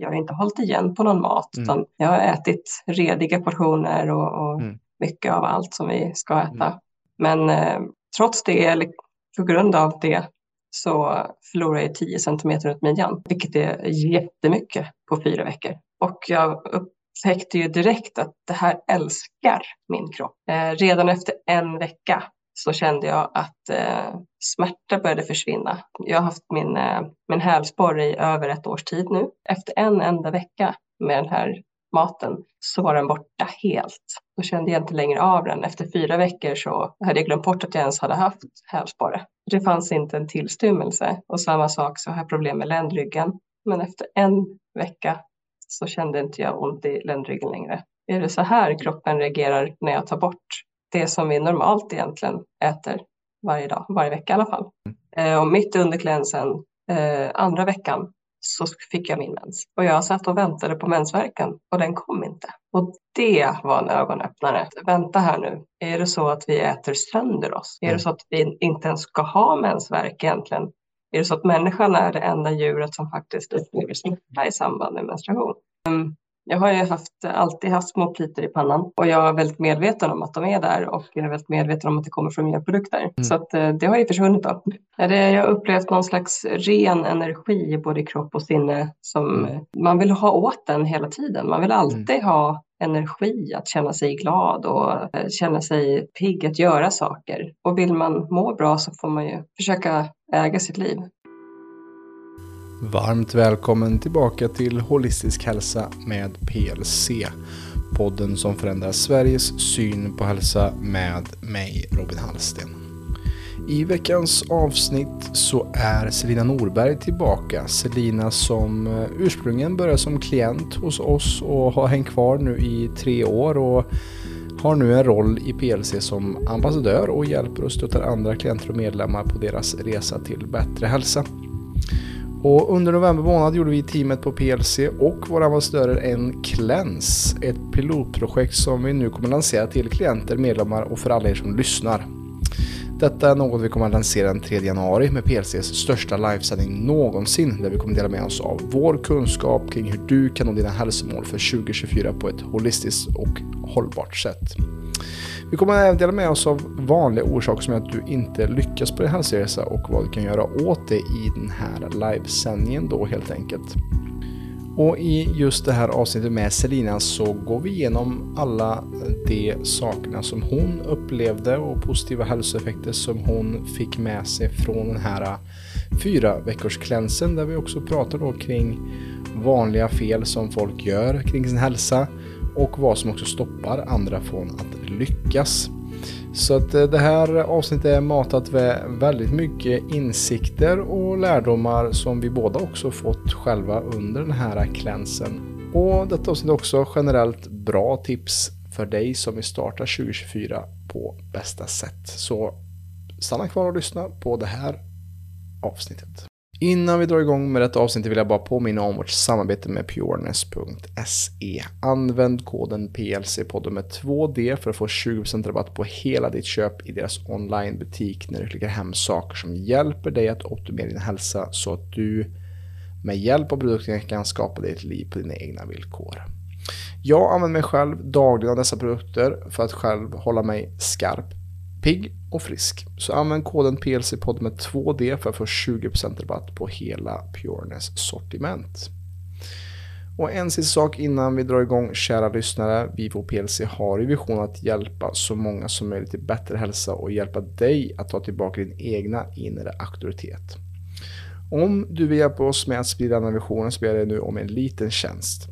jag har inte hållit igen på någon mat, Mm. utan jag har ätit rediga portioner och, och Mm. mycket av allt som vi ska äta. Mm. Men eh, trots det, eller på grund av det, så förlorade jag 10 centimeter runt midjan, vilket är jättemycket på fyra veckor. Och jag upptäckte ju direkt att det här älskar min kropp. Eh, redan efter en vecka så kände jag att eh, smärta började försvinna. Jag har haft min, eh, min hälsporre i över ett års tid nu. Efter en enda vecka med den här maten så var den borta helt. Då kände jag inte längre av den. Efter fyra veckor så hade jag glömt bort att jag ens hade haft hälsporre. Det fanns inte en tillstymmelse. Och samma sak så har jag problem med ländryggen. Men efter en vecka så kände inte jag ont i ländryggen längre. Är det så här kroppen reagerar när jag tar bort det som vi normalt egentligen äter varje dag, varje vecka i alla fall. Eh, och mitt under cleansen, eh, andra veckan, så fick jag min mens. Och jag satt och väntade på mensvärken och den kom inte. Och det var en ögonöppnare. Vänta här nu, är det så att vi äter sönder oss? Är det så att vi inte ens ska ha mensvärk egentligen? Är det så att människan är det enda djuret som faktiskt upplever smärta i samband med menstruation? Mm. Jag har ju haft, alltid haft små plitor i pannan och jag är väldigt medveten om att de är där och jag är väldigt medveten om att det kommer från mjölkprodukter. Mm. Så att, eh, det har ju försvunnit då. Jag har upplevt någon slags ren energi i både kropp och sinne som Mm. man vill ha åt den hela tiden. Man vill alltid ha energi att känna sig glad och eh, känna sig pigg att göra saker. Och vill man må bra så får man ju försöka äga sitt liv. Varmt välkommen tillbaka till Holistisk hälsa med PLC. Podden som förändrar Sveriges syn på hälsa med mig Robin Hallsten. I veckans avsnitt så är Selina Norberg tillbaka. Selina som eh, ursprungligen började som klient hos oss och har hängt kvar nu i tre år och har nu en roll i PLC som ambassadör och hjälper och stöttar andra klienter och medlemmar på deras resa till bättre hälsa. Och under november månad gjorde vi teamet på PLC och våra ambassadörer en Cleanse, ett pilotprojekt som vi nu kommer lansera till klienter, medlemmar och för alla er som lyssnar. Detta är något vi kommer att lansera den 3 januari med PLCs största livesändning någonsin där vi kommer dela med oss av vår kunskap kring hur du kan nå dina hälsomål för 2024 på ett holistiskt och hållbart sätt. Vi kommer även dela med oss av vanliga orsaker som gör att du inte lyckas på din hälsoresa och vad du kan göra åt det i den här livesändningen då helt enkelt. Och i just det här avsnittet med Selina så går vi igenom alla de sakerna som hon upplevde och positiva hälsoeffekter som hon fick med sig från den här fyra veckors klänsen där vi också pratar då kring vanliga fel som folk gör kring sin hälsa och vad som också stoppar andra från att lyckas. Så att eh, det här avsnittet är matat med väldigt mycket insikter och lärdomar som vi båda också fått själva under den här klänsen. Och detta avsnitt är också generellt bra tips för dig som vill starta 2024 på bästa sätt. Så stanna kvar och lyssna på det här avsnittet. Innan vi drar igång med detta avsnitt vill jag bara påminna om vårt samarbete med pureness.se. Använd koden PLC-podden med 2D för att få 20% rabatt på hela ditt köp i deras onlinebutik när du klickar hem saker som hjälper dig att optimera din hälsa så att du med hjälp av produkterna kan skapa dig ett liv på dina egna villkor. Jag använder mig själv dagligen av dessa produkter för att själv hålla mig skarp, pigg och frisk. Så använd koden PLC-podd med 2D för att få 20% rabatt på hela Pureness sortiment. Och en sista sak innan vi drar igång, kära lyssnare. Vi på PLC har i vision att hjälpa så många som möjligt till bättre hälsa och hjälpa dig att ta tillbaka din egna inre auktoritet. Om du vill hjälpa oss med att sprida den här visionen så ber jag dig nu om en liten tjänst.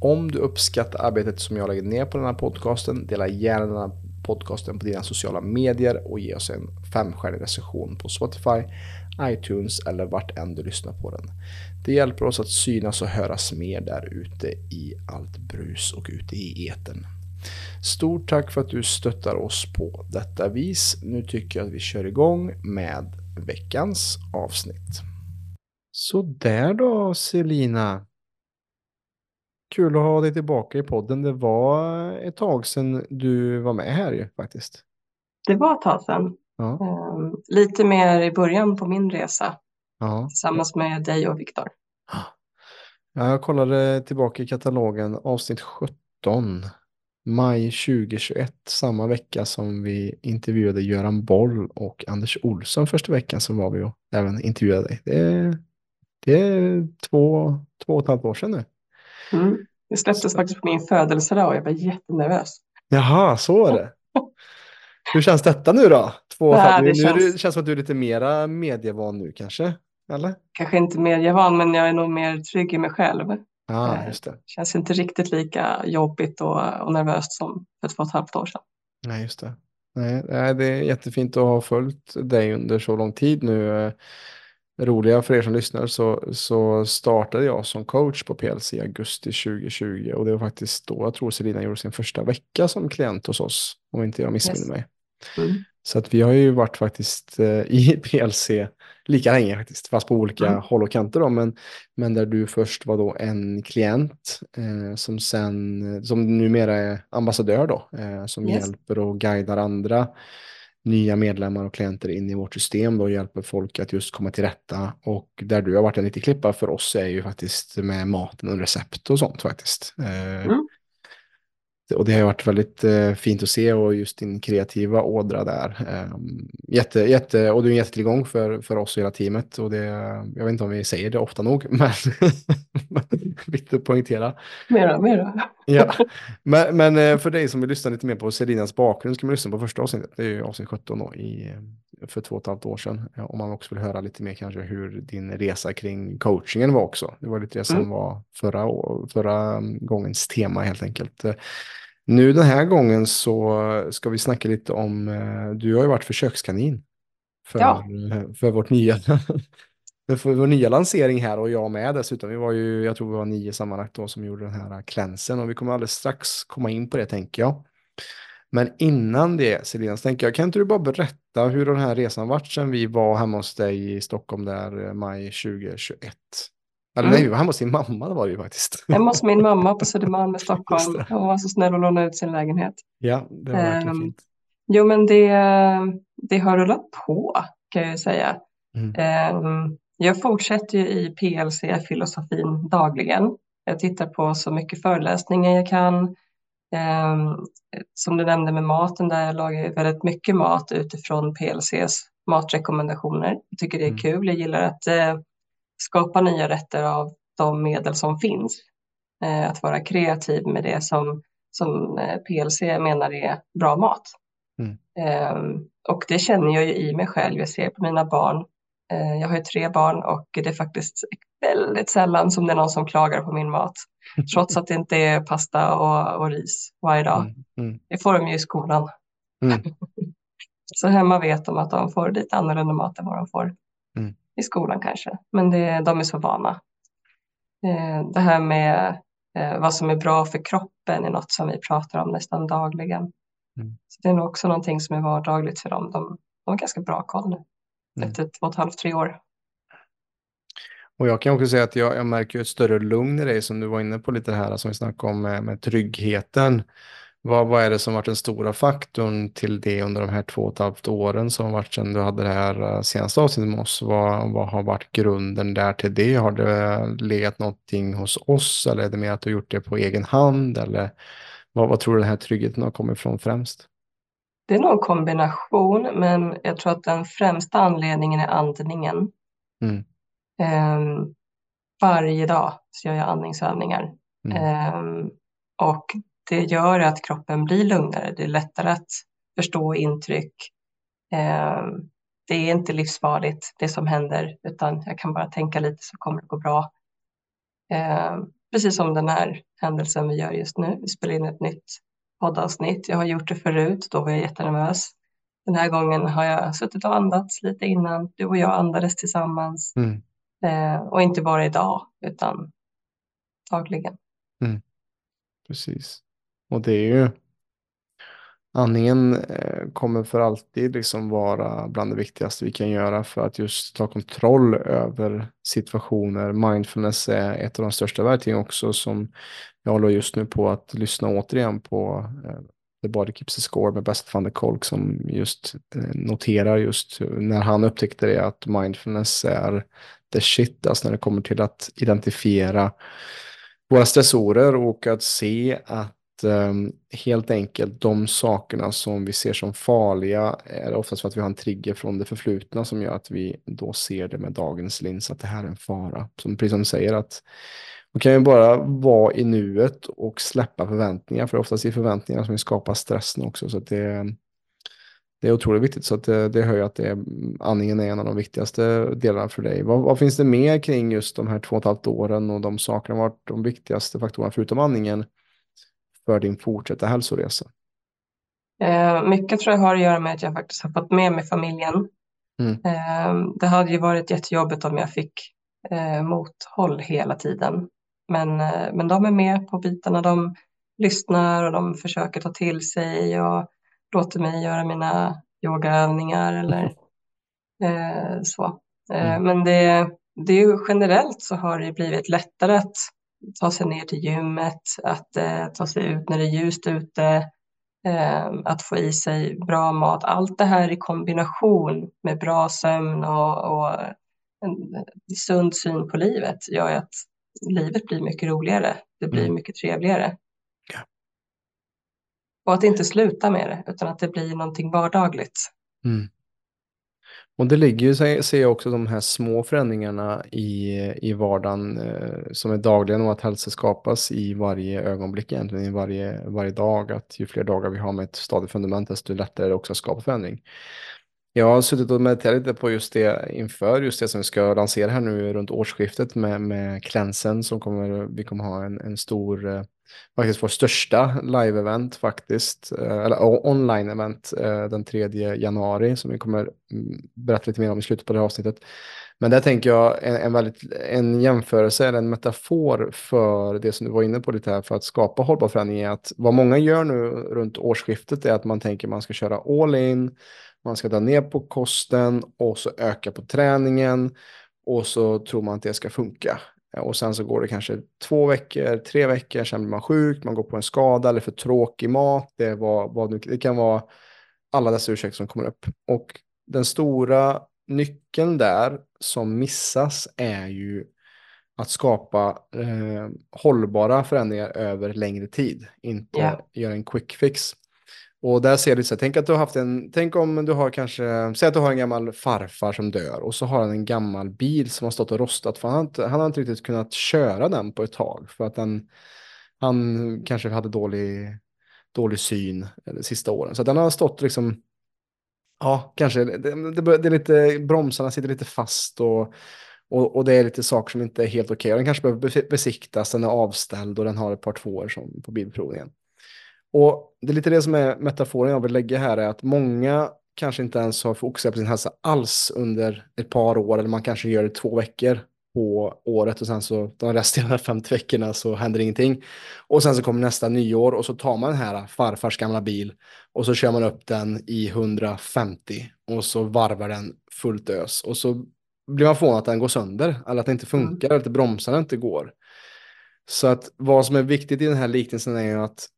Om du uppskattar arbetet som jag lägger ner på den här podcasten, dela gärna podcasten på dina sociala medier och ge oss en femstjärnig recension på Spotify, iTunes eller vart än du lyssnar på den. Det hjälper oss att synas och höras mer där ute i allt brus och ute i eten. Stort tack för att du stöttar oss på detta vis. Nu tycker jag att vi kör igång med veckans avsnitt. Så där då Selina. Kul att ha dig tillbaka i podden. Det var ett tag sedan du var med här ju faktiskt. Det var ett tag sedan. Ja, Ehm, lite mer i början på min resa ja. tillsammans med dig och Viktor. Ja, jag kollade tillbaka i katalogen, avsnitt 17, maj 2021, samma vecka som vi intervjuade Göran Boll och Anders Olsson första veckan som var vi och även intervjuade dig. Det är, det är två, två och ett halvt år sedan nu. Mm. Det släpptes faktiskt på min födelsedag och jag var jättenervös. Jaha, så är det. Hur känns detta nu då? Två ett Nej, halvt- det nu känns- det känns som att du är lite mera medievan nu kanske? Eller? Kanske inte medievan, men jag är nog mer trygg i mig själv. Ja, Eh. just det. Känns inte riktigt lika jobbigt och, och nervöst som för två och ett halvt år sedan. Nej, just det. Nej, det är jättefint att ha följt dig under så lång tid nu. Roliga för er som lyssnar så, så startade jag som coach på PLC i augusti 2020 och det var faktiskt då jag tror Selina gjorde sin första vecka som klient hos oss, om inte jag missminner Yes. mig. Mm. Så att vi har ju varit faktiskt eh, i PLC lika länge faktiskt, fast på olika Mm. håll och kanter då, men, men där du först var då en klient eh, som sen, som numera är ambassadör då, eh, som Yes. hjälper och guidar andra nya medlemmar och klienter in i vårt system då och hjälper folk att just komma till rätta. Och där du har varit en riktig klippa för oss är ju faktiskt med maten och recept och sånt faktiskt. Eh, mm och det har varit väldigt eh, fint att se och just din kreativa ådra där. Eh, jätte, jätte, och du är en jättetillgång för, för oss och hela teamet. Och det, jag vet inte om vi säger det ofta nog, men viktigt att poängtera. Mera, mera. Ja. Men, men eh, för dig som vill lyssna lite mer på Selinas bakgrund ska man lyssna på första avsnittet. Det är ju avsnitt 17 då, i, för två och ett halvt år sedan. Om man också vill höra lite mer kanske hur din resa kring coachingen var också. Det var lite det som Mm. var förra, förra gångens tema helt enkelt. Nu den här gången så ska vi snacka lite om, eh, du har ju varit försökskanin för, Ja. eh, för vårt nya för vår nya lansering här och jag med dessutom. Vi var ju, jag tror vi var nio sammanlagt då som gjorde den här klänsen och vi kommer alldeles strax komma in på det tänker jag. Men innan det, Selina, så tänker jag, kan inte du bara berätta hur den här resan varit sedan vi var hemma hos dig i Stockholm där eh, maj 2021? Eller Mm. nej, vi var hemma hos din mamma, det var det ju faktiskt. Hemma hos min mamma på Södermalm i Stockholm. Hon var så snäll att låna ut sin lägenhet. Ja, det var verkligen Ehm, fint. Jo, men det, det har rullat på kan jag ju säga. Mm. Ehm, Jag fortsätter ju i PLC-filosofin dagligen. Jag tittar på så mycket föreläsningar jag kan. Ehm, Som du nämnde med maten, där jag lagar väldigt mycket mat utifrån PLCs matrekommendationer. Jag tycker det är Mm. kul. Jag gillar att eh, skapa nya rätter av de medel som finns. Eh, Att vara kreativ med det som, som eh, PLC menar är bra mat. Mm. Ehm, Och det känner jag ju i mig själv. Jag ser på mina barn. Jag har ju tre barn och det är faktiskt väldigt sällan som det är någon som klagar på min mat. Trots att det inte är pasta och, och ris varje dag. Mm. Mm. Det får de ju i skolan. Mm. Så hemma vet de att de får lite annorlunda mat än vad de får Mm. i skolan kanske. Men det, de är så vana. Eh, Det här med eh, vad som är bra för kroppen är något som vi pratar om nästan dagligen. Mm. Så det är nog också någonting som är vardagligt för dem. De, de har ganska bra koll nu Mm. efter två och ett halvt, tre år. Och jag kan också säga att jag, jag märker ett större lugn i dig som du var inne på lite här, som vi snackade om med, med tryggheten. Vad, vad är det som varit den stora faktorn till det under de här två och ett halvt åren som varit sedan du hade det här eh, senaste avsnittet med oss? Vad, vad har varit grunden där till det? Har det legat någonting hos oss eller är det mer att du gjort det på egen hand? Eller vad, vad tror du den här tryggheten har kommit ifrån främst? Det är nog en kombination, men jag tror att den främsta anledningen är andningen. Mm. Ehm, varje dag så gör jag andningsövningar. Mm. Ehm, och det gör att kroppen blir lugnare. Det är lättare att förstå intryck. Ehm, det är inte livsfarligt det som händer, utan jag kan bara tänka lite så kommer det gå bra. Ehm, precis som den här händelsen vi gör just nu. Vi spelar in ett nytt poddavsnitt. Jag har gjort det förut, då var jag jättenervös. Den här gången har jag suttit och andats lite innan. Du och jag andades tillsammans. Mm. Eh, och inte bara idag, utan dagligen. Mm. Precis. Och det är ju andningen eh, kommer för alltid liksom vara bland det viktigaste vi kan göra för att just ta kontroll över situationer. Mindfulness är ett av de största verktygen också som jag håller just nu på att lyssna återigen på eh, The Body Keeps the Score med Best van der Kolk som just eh, noterar just när han upptäckte det att mindfulness är the shit, alltså när det kommer till att identifiera våra stressorer och att se att ehm, helt enkelt de sakerna som vi ser som farliga är oftast för att vi har en trigger från det förflutna som gör att vi då ser det med dagens lins att det här är en fara. Som, precis som du säger att man kan ju bara vara i nuet och släppa förväntningar, för oftast är förväntningar som skapar stressen också. Så det, det är otroligt viktigt, så det, det hör jag att det är, andningen är en av de viktigaste delarna för dig. Vad, vad, finns det mer kring just de här två och ett halvt åren och de sakerna, varit de viktigaste faktorerna förutom andningen för din fortsatta hälsoresa? Eh, mycket tror jag har att göra med att jag faktiskt har fått med mig familjen. Mm. Eh, det hade ju varit jättejobbigt om jag fick eh, mothåll hela tiden. Men, eh, men de är med på bitarna, de lyssnar och de försöker ta till sig och låter mig göra mina yogaövningar eller eh, så. Eh, mm. Men det, det är ju generellt så har det blivit lättare att ta sig ner till gymmet, att eh, ta sig ut när det är ljust ute, eh, att få i sig bra mat. Allt det här i kombination med bra sömn och, och en sund syn på livet gör att livet blir mycket roligare. Det blir mm. mycket trevligare. Ja. Och att inte sluta med det, utan att det blir någonting vardagligt. Mm. Och det ligger ju, ser jag också, de här små förändringarna i, i vardagen eh, som är dagligen och att hälsa skapas i varje ögonblick egentligen, i varje, varje dag. Att ju fler dagar vi har med ett stadigt fundament, desto lättare är det också att skapa förändring. Jag har suttit och mediterat lite på just det inför just det som vi ska lansera här nu runt årsskiftet med, med klänsen som kommer, vi kommer ha en, en stor eh, faktiskt vår största live-event faktiskt, eh, eller online-event eh, den 3 januari som vi kommer mm, berätta lite mer om i slutet på det här avsnittet. Men där tänker jag en, en, väldigt, en jämförelse eller en metafor för det som du var inne på lite här för att skapa hållbar förändring är att vad många gör nu runt årsskiftet är att man tänker man ska köra all in, man ska dra ner på kosten och så öka på träningen och så tror man att det ska funka. Och sen så går det kanske två veckor, tre veckor, sen blir man sjuk, man går på en skada eller för tråkig mat. Det, var, vad, det kan vara alla dessa ursäkter som kommer upp. Och den stora nyckeln där som missas är ju att skapa eh, hållbara förändringar över längre tid, inte yeah. göra en quick fix. Och där ser du så här, tänk att du har haft en, tänk om du har kanske, säg att du har en gammal farfar som dör och så har han en gammal bil som har stått och rostat för han har inte, han har inte riktigt kunnat köra den på ett tag för att den, han kanske hade dålig, dålig syn eh, de sista åren. Så den har stått liksom, ja, kanske, det, det, det är lite, bromsarna sitter lite fast och, och, och, det är lite saker som inte är helt okej. Okay. Den kanske behöver besiktas, den är avställd och den har ett par tvåor som på bilprovningen. Och det är lite det som är metaforen jag vill lägga här är att många kanske inte ens har fokuserat på sin hälsa alls under ett par år eller man kanske gör det två veckor på året och sen så de resterande 50 veckorna så händer ingenting. Och sen så kommer nästa nyår och så tar man den här farfars gamla bil och så kör man upp den i 150 och så varvar den fullt ös och så blir man förvånad att den går sönder eller att det inte funkar mm. eller att bromsarna inte går. Så att vad som är viktigt i den här liknelsen är ju att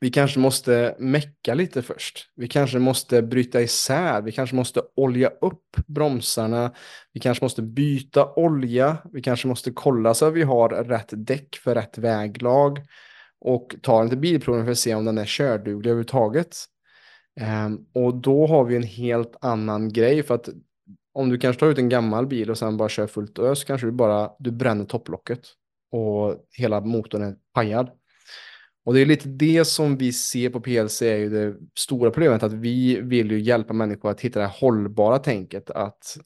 vi kanske måste mecka lite först. Vi kanske måste bryta isär. Vi kanske måste olja upp bromsarna. Vi kanske måste byta olja. Vi kanske måste kolla så att vi har rätt däck för rätt väglag och ta den till bilprovningen för att se om den är körduglig överhuvudtaget. Um, och då har vi en helt annan grej för att om du kanske tar ut en gammal bil och sen bara kör fullt ös kanske du bara du bränner topplocket och hela motorn är pajad. Och det är lite det som vi ser på PLC är ju det stora problemet att vi vill ju hjälpa människor att hitta det hållbara tänket att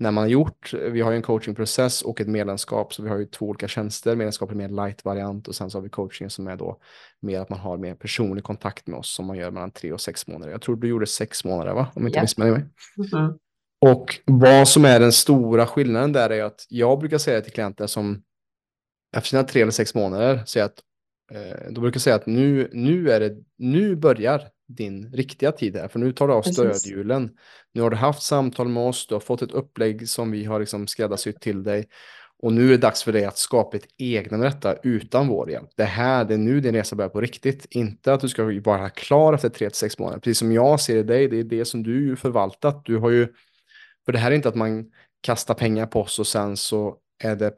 när man har gjort, vi har ju en coachingprocess och ett medlemskap så vi har ju två olika tjänster, medlemskap är mer light-variant och sen så har vi coaching som är då mer att man har mer personlig kontakt med oss som man gör mellan tre och sex månader. Jag tror du gjorde sex månader va? Om inte yeah. missminner mig. Mm -hmm. Och vad som är den stora skillnaden där är att jag brukar säga till klienter som efter sina tre eller sex månader säger att Eh, då brukar säga att nu, nu, är det, nu börjar din riktiga tid här, för nu tar du av stödhjulen. Nu har du haft samtal med oss, du har fått ett upplägg som vi har liksom skräddarsytt till dig. Och nu är det dags för dig att skapa ett egna med detta utan vår hjälp. Det här, det är nu din resa börjar på riktigt. Inte att du ska vara klar efter tre till sex månader. Precis som jag ser i dig, det är det som du förvaltat. Du har ju, för det här är inte att man kastar pengar på oss och sen så är det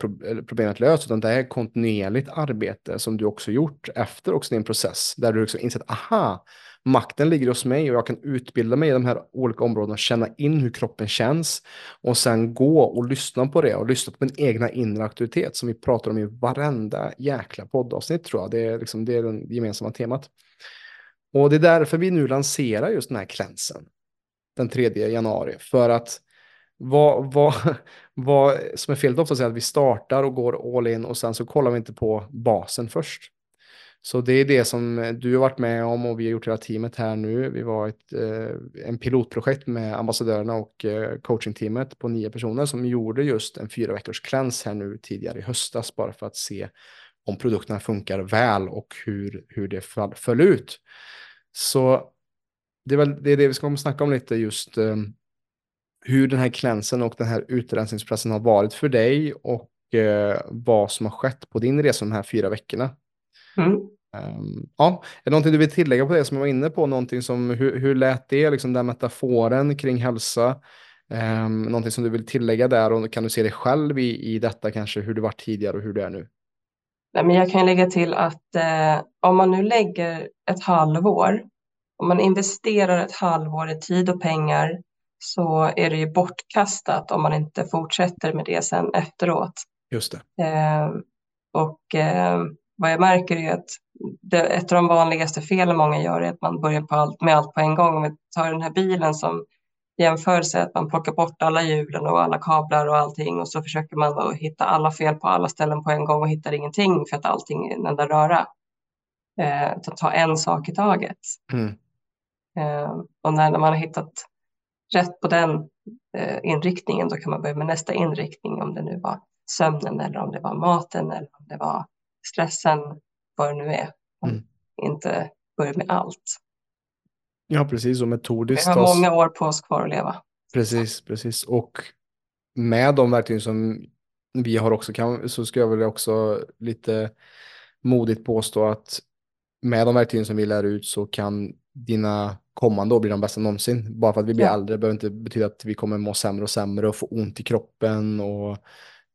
problemet löst, utan det är kontinuerligt arbete som du också gjort efter också din process, där du liksom insett, aha, makten ligger hos mig och jag kan utbilda mig i de här olika områdena, känna in hur kroppen känns och sen gå och lyssna på det och lyssna på min egna inre aktivitet som vi pratar om i varenda jäkla poddavsnitt tror jag. Det är, liksom, det är det gemensamma temat. Och det är därför vi nu lanserar just den här klänsen den 3 januari, för att vad, vad, vad som är felet ofta är att vi startar och går all in och sen så kollar vi inte på basen först. Så det är det som du har varit med om och vi har gjort hela teamet här nu. Vi var ett eh, en pilotprojekt med ambassadörerna och eh, coachingteamet på nio personer som gjorde just en fyra veckors kläns här nu tidigare i höstas bara för att se om produkterna funkar väl och hur, hur det föll ut. Så det är väl det, är det vi ska snacka om lite just eh, hur den här klänsen och den här utrensningsprocessen har varit för dig och eh, vad som har skett på din resa de här fyra veckorna. Mm. Um, ja, är det någonting du vill tillägga på det som jag var inne på? Någonting som, hur, hur lät det, liksom den metaforen kring hälsa? Um, någonting som du vill tillägga där och kan du se dig själv i, i detta kanske, hur du var tidigare och hur du är nu? Nej, men jag kan lägga till att eh, om man nu lägger ett halvår, om man investerar ett halvår i tid och pengar så är det ju bortkastat om man inte fortsätter med det sen efteråt. Just det. Eh, och eh, vad jag märker är att det, ett av de vanligaste felen många gör är att man börjar på allt, med allt på en gång. Om vi tar den här bilen som jämförelse, att man plockar bort alla hjulen och alla kablar och allting och så försöker man då hitta alla fel på alla ställen på en gång och hittar ingenting för att allting är en enda röra. Eh, ta en sak i taget. Mm. Eh, och när, när man har hittat rätt på den eh, inriktningen då kan man börja med nästa inriktning om det nu var sömnen eller om det var maten eller om det var stressen, vad det nu är. Mm. Inte börja med allt. Ja, precis. Och metodiskt. Vi har många år på oss kvar att leva. Precis, precis. Och med de verktyg som vi har också kan, så ska jag väl också lite modigt påstå att med de verktygen som vi lär ut så kan dina kommande år bli de bästa någonsin. Bara för att vi blir ja. äldre behöver inte betyda att vi kommer må sämre och sämre och få ont i kroppen och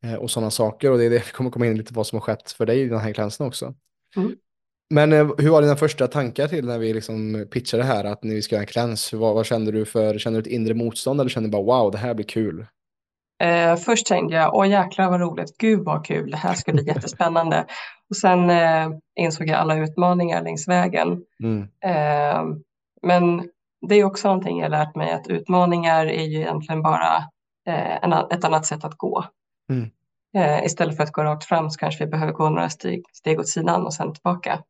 Eh, och sådana saker. Och det är det vi kommer komma in lite på vad som har skett för dig i den här klänsen också. Mm. Men eh, hur var dina första tankar till när vi liksom pitchade här att ni ska göra en kläns? Vad, vad, kände du för, kände du ett inre motstånd eller kände du bara wow, det här blir kul? Eh, först tänkte jag, åh jäklar vad roligt, gud vad kul, det här ska bli jättespännande. Och sen eh, insåg jag alla utmaningar längs vägen. Mm. Eh, men det är också någonting jag lärt mig att utmaningar är ju egentligen bara eh, ett annat sätt att gå. Mm. Eh, istället för att gå rakt fram så kanske vi behöver gå några steg, steg åt sidan och sen tillbaka.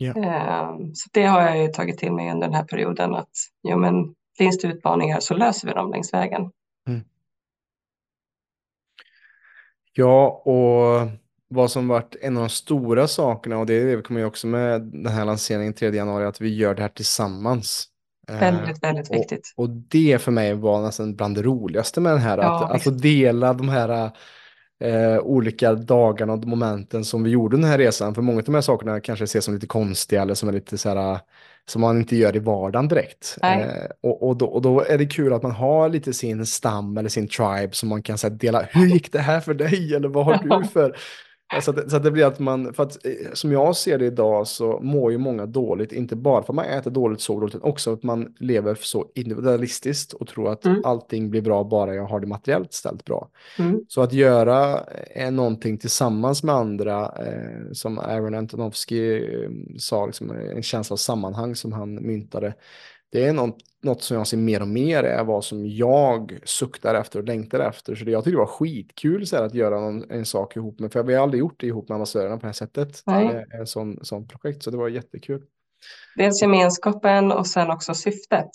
Yeah. så det har jag ju tagit till mig under den här perioden att jo, men, finns det utmaningar så löser vi dem längs vägen. Mm. Ja, och vad som varit en av de stora sakerna och det, kommer också med den här lanseringen 3 januari att vi gör det här tillsammans. Väldigt, väldigt och, viktigt. Och det för mig var nästan bland det roligaste med den här, ja, att, att få dela de här eh, olika dagarna och momenten som vi gjorde den här resan. För många av de här sakerna kanske ses som lite konstiga eller som är lite så här, som man inte gör i vardagen direkt. Eh, och, och, då, och då är det kul att man har lite sin stam eller sin tribe som man kan så här, dela, hur gick det här för dig eller vad har du för så, att, så att det blir att man, för att eh, som jag ser det idag så mår ju många dåligt, inte bara för att man äter dåligt, så dåligt, utan också att man lever så individualistiskt och tror att mm. allting blir bra bara jag har det materiellt ställt bra. Mm. Så att göra eh, någonting tillsammans med andra, eh, som Aaron Antonovsky eh, sa, liksom, en känsla av sammanhang som han myntade, det är något, något som jag ser mer och mer är vad som jag suktar efter och längtar efter. Så det, jag tyckte det var skitkul så här, att göra någon, en sak ihop med, för vi har aldrig gjort det ihop med ambassadörerna på det här sättet. Nej. En sån, sån projekt, så det var jättekul. Dels gemenskapen och sen också syftet.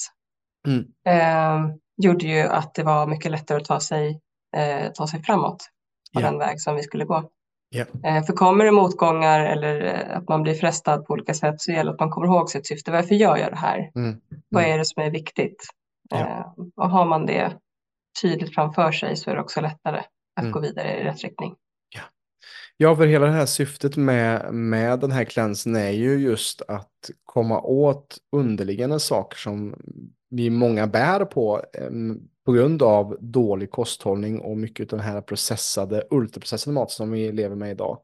Mm. Eh, gjorde ju att det var mycket lättare att ta sig, eh, ta sig framåt på yeah. den väg som vi skulle gå. Yeah. För kommer det motgångar eller eh, att man blir frestad på olika sätt så gäller det att man kommer ihåg sitt syfte. Varför gör jag det här? Mm. Mm. Vad är det som är viktigt? Yeah. Och har man det tydligt framför sig så är det också lättare att mm. gå vidare i rätt riktning. Ja, för hela det här syftet med, med den här cleansen är ju just att komma åt underliggande saker som vi många bär på eh, på grund av dålig kosthållning och mycket av den här processade, ultraprocessade mat som vi lever med idag.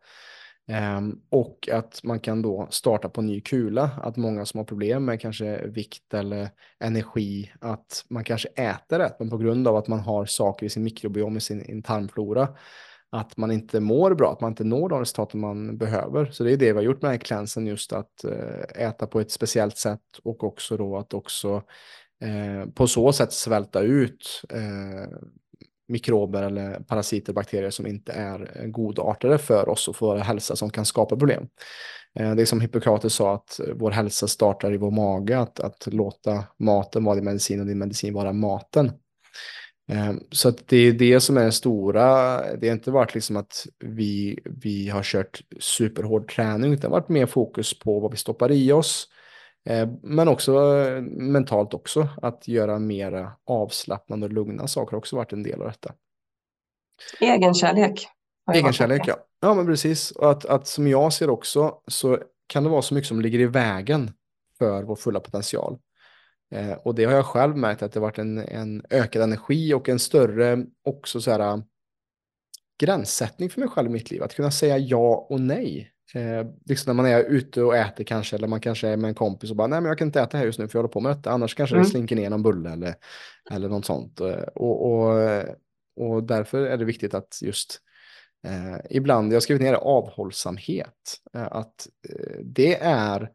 Um, och att man kan då starta på ny kula, att många som har problem med kanske vikt eller energi, att man kanske äter rätt, men på grund av att man har saker i sin mikrobiom, i sin tarmflora, att man inte mår bra, att man inte når de resultat man behöver. Så det är det vi har gjort med den här klänsen, just att eh, äta på ett speciellt sätt och också då att också Eh, på så sätt svälta ut eh, mikrober eller parasiter och bakterier som inte är godartade för oss och för vår hälsa som kan skapa problem. Eh, det är som Hippokrates sa att vår hälsa startar i vår mage, att, att låta maten vara din medicin och din medicin vara maten. Eh, så att det är det som är det stora. Det har inte varit liksom att vi, vi har kört superhård träning, utan det har varit mer fokus på vad vi stoppar i oss, Eh, men också eh, mentalt också, att göra mera avslappnande och lugna saker har också varit en del av detta. Egenkärlek. Egenkärlek, ja. Ja, men precis. Och att, att som jag ser också så kan det vara så mycket som ligger i vägen för vår fulla potential. Eh, och det har jag själv märkt att det varit en, en ökad energi och en större också så här gränssättning för mig själv i mitt liv. Att kunna säga ja och nej Eh, liksom när man är ute och äter kanske, eller man kanske är med en kompis och bara, nej men jag kan inte äta här just nu för jag håller på med detta, annars kanske mm. det slinker ner någon bulle eller, eller något sånt. Eh, och, och, och därför är det viktigt att just eh, ibland, jag har skrivit ner det, avhållsamhet, eh, att eh, det är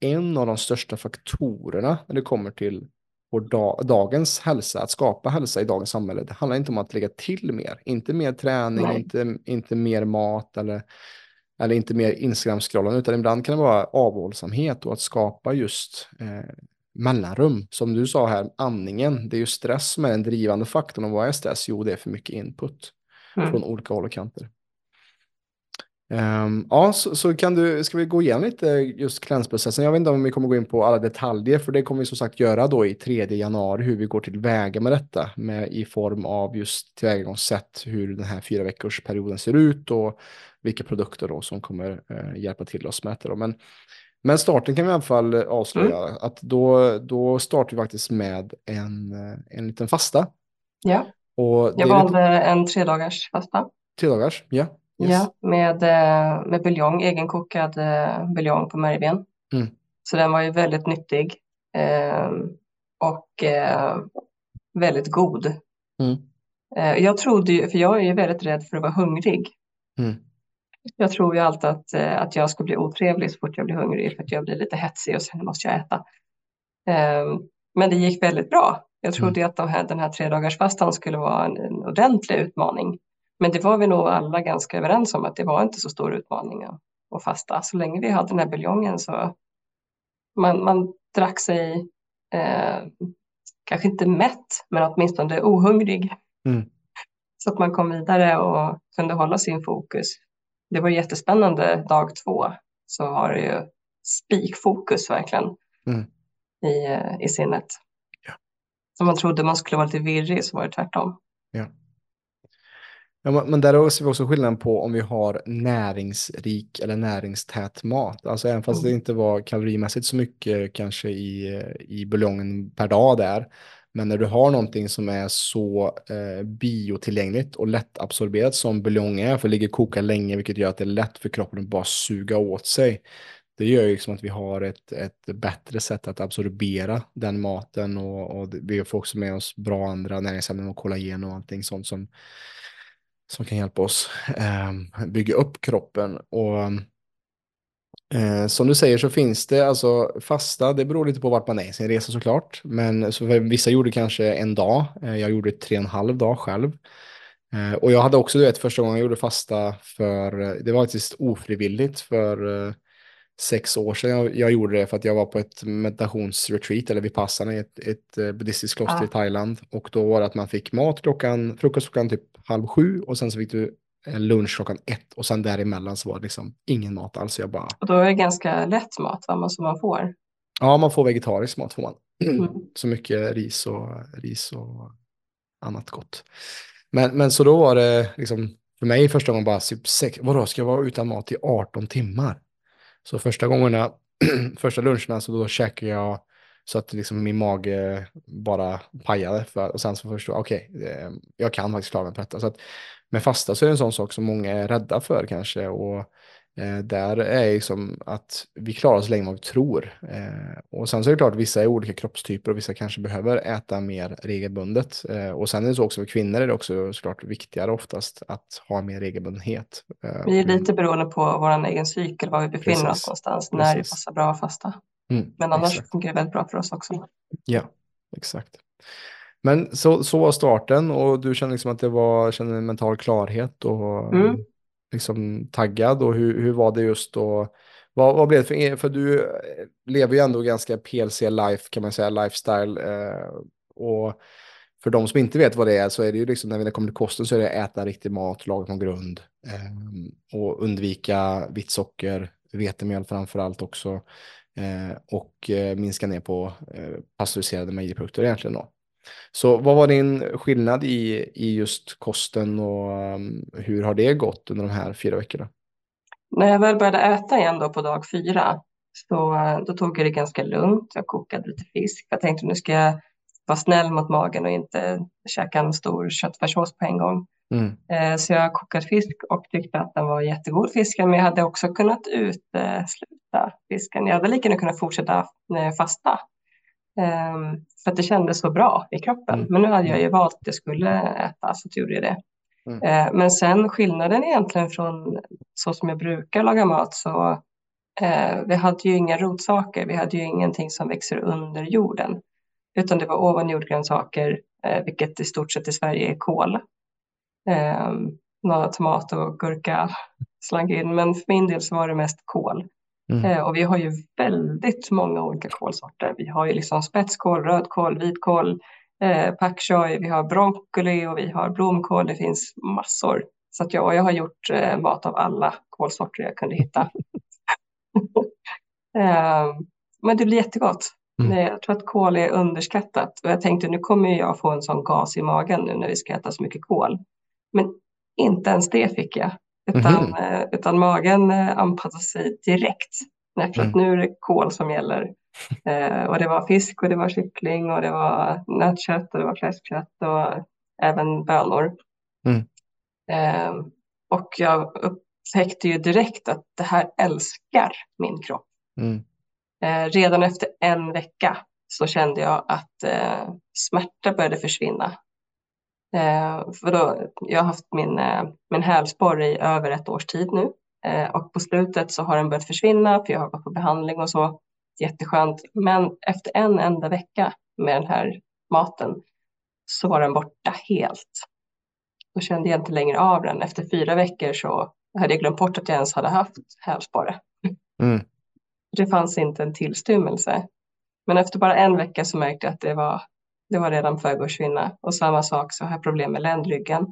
en av de största faktorerna när det kommer till vår da dagens hälsa, att skapa hälsa i dagens samhälle. Det handlar inte om att lägga till mer, inte mer träning, inte, inte mer mat eller eller inte mer Instagram-scrollande, utan ibland kan det vara avhållsamhet och att skapa just eh, mellanrum. Som du sa här, andningen, det är ju stress som är den drivande faktorn. Och vad är stress? Jo, det är för mycket input mm. från olika håll och kanter. Um, ja, så, så, kan du, ska vi gå igenom lite just klänsprocessen? Jag vet inte om vi kommer gå in på alla detaljer, för det kommer vi som sagt göra då i 3 januari, hur vi går tillväga med detta, med, i form av just tillvägagångssätt, hur den här fyra veckors perioden ser ut och vilka produkter då som kommer eh, hjälpa till oss med det. Men, men starten kan vi i alla fall avslöja, mm. att då, då startar vi faktiskt med en, eh, en liten fasta. Ja, och jag valde lite... en tre dagars fasta. Tre dagars, ja. Yes. Ja, med, eh, med buljong, egenkokad eh, buljong på märgben. Mm. Så den var ju väldigt nyttig eh, och eh, väldigt god. Mm. Eh, jag trodde ju, för jag är ju väldigt rädd för att vara hungrig. Mm. Jag tror ju alltid att, eh, att jag ska bli otrevlig så fort jag blir hungrig för att jag blir lite hetsig och sen måste jag äta. Men det gick väldigt bra. Jag trodde mm. att de här, den här tre dagars fastan skulle vara en, en ordentlig utmaning. Men det var vi nog alla ganska överens om att det var inte så stor utmaning att fasta. Så länge vi hade den här buljongen så man, man drack sig, eh, kanske inte mätt, men åtminstone ohungrig. Mm. Så att man kom vidare och kunde hålla sin fokus. Det var jättespännande dag två, så var det ju spikfokus verkligen mm. i, eh, i sinnet. Ja. Så man trodde man skulle vara lite virrig så var det tvärtom. Ja. Ja, men där ser vi också skillnaden på om vi har näringsrik eller näringstät mat. Alltså även fast mm. det inte var kalorimässigt så mycket kanske i, i buljongen per dag där. Men när du har någonting som är så eh, biotillgängligt och lättabsorberat som buljong är, för det ligger koka länge, vilket gör att det är lätt för kroppen att bara suga åt sig. Det gör ju liksom att vi har ett, ett bättre sätt att absorbera den maten och, och vi får också med oss bra andra näringsämnen och kollagen och allting sånt som som kan hjälpa oss eh, bygga upp kroppen. Och eh, som du säger så finns det alltså fasta, det beror lite på vart man är i sin resa såklart. Men så vissa gjorde kanske en dag, eh, jag gjorde tre och en halv dag själv. Eh, och jag hade också, du vet, första gången jag gjorde fasta för, det var faktiskt ofrivilligt för eh, sex år sedan jag, jag, gjorde det för att jag var på ett meditationsretreat eller vid passarna i ett, ett eh, buddhistiskt kloster ah. i Thailand. Och då var det att man fick mat klockan, frukost klockan typ halv sju och sen så fick du lunch klockan ett och sen däremellan så var det liksom ingen mat alls. Jag bara... Och då är det ganska lätt mat va, som man får? Ja, man får vegetarisk mat får man. Mm. Så mycket ris och, ris och annat gott. Men, men så då var det liksom för mig första gången bara, typ sex, vadå, ska jag vara utan mat i 18 timmar? Så första gångerna, första luncherna, så då käkar jag så att liksom min mage bara pajade. För, och sen så förstod jag, okej, okay, jag kan faktiskt klara mig på detta. Så att med fasta så är det en sån sak som många är rädda för kanske. Och Eh, där är liksom att vi klarar oss längre än vad vi tror. Eh, och sen så är det klart, vissa är olika kroppstyper och vissa kanske behöver äta mer regelbundet. Eh, och sen är det så också för kvinnor är det också såklart viktigare oftast att ha mer regelbundenhet. Eh, vi är lite beroende på vår egen cykel, var vi befinner Precis. oss någonstans, Precis. när det passar bra att fasta. Mm, Men annars exakt. fungerar det väldigt bra för oss också. Ja, exakt. Men så, så var starten och du kände liksom att det var, kände en mental klarhet och mm liksom taggad och hur, hur var det just då? Vad, vad blev det för er? För du eh, lever ju ändå ganska PLC-life kan man säga, lifestyle. Eh, och för de som inte vet vad det är så är det ju liksom när det kommer till kosten så är det äta riktig mat, laga från grund eh, och undvika vitt socker, vetemjöl framför allt också eh, och eh, minska ner på eh, pasteuriserade mejeriprodukter egentligen då. Så vad var din skillnad i, i just kosten och um, hur har det gått under de här fyra veckorna? När jag väl började äta igen då på dag fyra så uh, då tog jag det ganska lugnt. Jag kokade lite fisk. Jag tänkte nu ska jag vara snäll mot magen och inte käka en stor köttfärssås på en gång. Mm. Uh, så jag kokade fisk och tyckte att den var jättegod fisken men jag hade också kunnat utesluta fisken. Jag hade lika gärna kunnat fortsätta uh, fasta Um, för att det kändes så bra i kroppen. Mm. Men nu hade jag ju valt att jag skulle äta, så gjorde jag det. Mm. Uh, men sen skillnaden egentligen från så som jag brukar laga mat så uh, vi hade ju inga rotsaker, vi hade ju ingenting som växer under jorden. Utan det var ovan jordgrönsaker, uh, vilket i stort sett i Sverige är kål. Um, några tomat och gurka slank in, men för min del så var det mest kål. Mm. Eh, och vi har ju väldigt många olika kålsorter. Vi har ju liksom spetskål, rödkål, vitkål, eh, pak choi, vi har broccoli och vi har blomkål. Det finns massor. Så att jag, jag har gjort eh, mat av alla kålsorter jag kunde hitta. eh, men det blir jättegott. Mm. Jag tror att kål är underskattat. Och jag tänkte nu kommer jag få en sån gas i magen nu när vi ska äta så mycket kål. Men inte ens det fick jag. Utan, mm. utan magen eh, anpassade sig direkt. För mm. nu är det kol som gäller. Eh, och det var fisk och det var kyckling och det var nötkött och det var fläskkött och även bönor. Mm. Eh, och jag upptäckte ju direkt att det här älskar min kropp. Mm. Eh, redan efter en vecka så kände jag att eh, smärta började försvinna. Eh, för då, jag har haft min, eh, min hälsporre i över ett års tid nu eh, och på slutet så har den börjat försvinna för jag har gått på behandling och så. Jätteskönt. Men efter en enda vecka med den här maten så var den borta helt. Då kände jag inte längre av den. Efter fyra veckor så hade jag glömt bort att jag ens hade haft hälsporre. Mm. Det fanns inte en tillstymmelse. Men efter bara en vecka så märkte jag att det var det var redan på väg att försvinna. Och samma sak så har jag problem med ländryggen.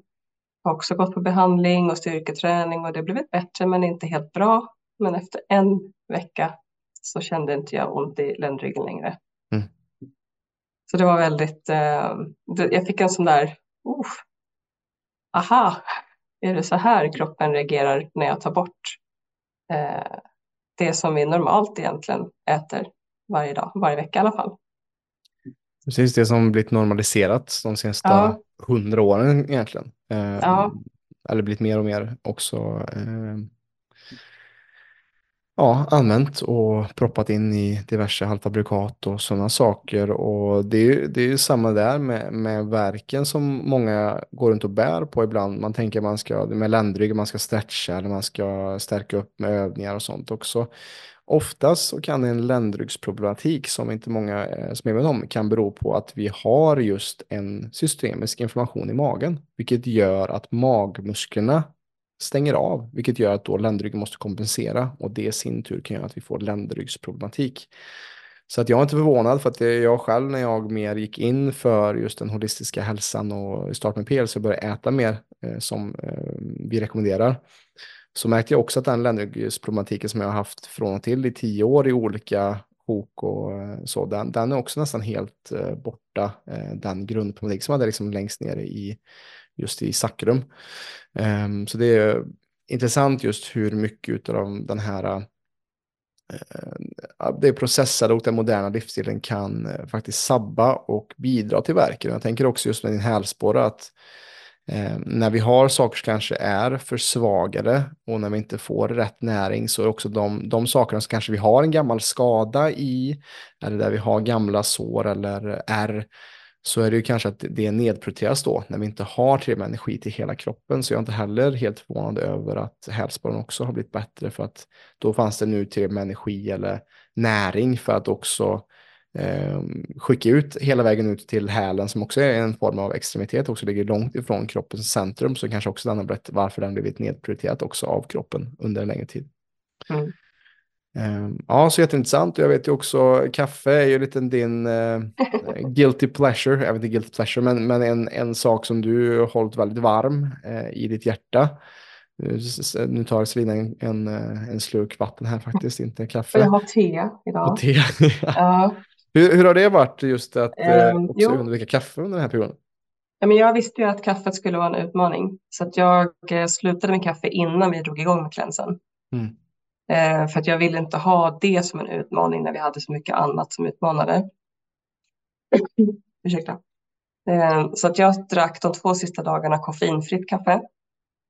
Jag har också gått på behandling och styrketräning och det blivit bättre men inte helt bra. Men efter en vecka så kände inte jag ont i ländryggen längre. Mm. Så det var väldigt, eh, jag fick en sån där, uh, aha, är det så här kroppen reagerar när jag tar bort eh, det som vi normalt egentligen äter varje dag, varje vecka i alla fall. Precis det som blivit normaliserat de senaste hundra åren egentligen. Eh, ja. Eller blivit mer och mer också eh, ja, använt och proppat in i diverse halvfabrikat och sådana saker. Och det är, det är ju samma där med, med verken som många går runt och bär på ibland. Man tänker man ska med ländrygg, man ska stretcha eller man ska stärka upp med övningar och sånt också. Oftast så kan en ländryggsproblematik som inte många eh, som är med om kan bero på att vi har just en systemisk inflammation i magen, vilket gör att magmusklerna stänger av, vilket gör att då ländryggen måste kompensera och det i sin tur kan göra att vi får ländryggsproblematik. Så att jag är inte förvånad för att jag själv när jag mer gick in för just den holistiska hälsan och start med PL så började äta mer eh, som eh, vi rekommenderar så märkte jag också att den ländryggsproblematiken som jag har haft från och till i tio år i olika hok och eh, så, den, den är också nästan helt eh, borta, eh, den grundproblematik som hade liksom längst ner i just i sakrum. Um, ehm, så det är intressant just hur mycket av den här eh, eh, det processade och den moderna livsstilen kan faktiskt sabba och bidra till verken. Jag tänker också just med din hälsporre att Eh, när vi har saker som kanske är försvagade och när vi inte får rätt näring så är också de, de sakerna som kanske vi har en gammal skada i eller där vi har gamla sår eller är så är det ju kanske att det nedprioriteras då när vi inte har tillräckligt med energi till hela kroppen. Så jag är inte heller helt förvånad över att hälsporren också har blivit bättre för att då fanns det nu tillräckligt med energi eller näring för att också eh, skicka ut hela vägen ut till hälen som också är en form av extremitet, också ligger långt ifrån kroppens centrum, så kanske också den har berättat varför den blivit nedprioriterat också av kroppen under en längre tid. Mm. Eh, ja, så jätteintressant. Jag vet ju också, kaffe är ju lite din eh, guilty pleasure, jag vet inte guilty pleasure, men, men en, en sak som du har hållit väldigt varm eh, i ditt hjärta. Nu tar Selina en, en, eh, en slurk vatten här faktiskt, inte kaffe. Jag har te idag. Och te, ja. Hur, hur har det varit just att um, också undvika kaffe under den här perioden? Ja, men jag visste ju att kaffet skulle vara en utmaning så att jag eh, slutade med kaffe innan vi drog igång med klänsen. Mm. Eh, för att jag ville inte ha det som en utmaning när vi hade så mycket annat som utmanade. Ursäkta. Eh, så att jag drack de två sista dagarna koffeinfritt kaffe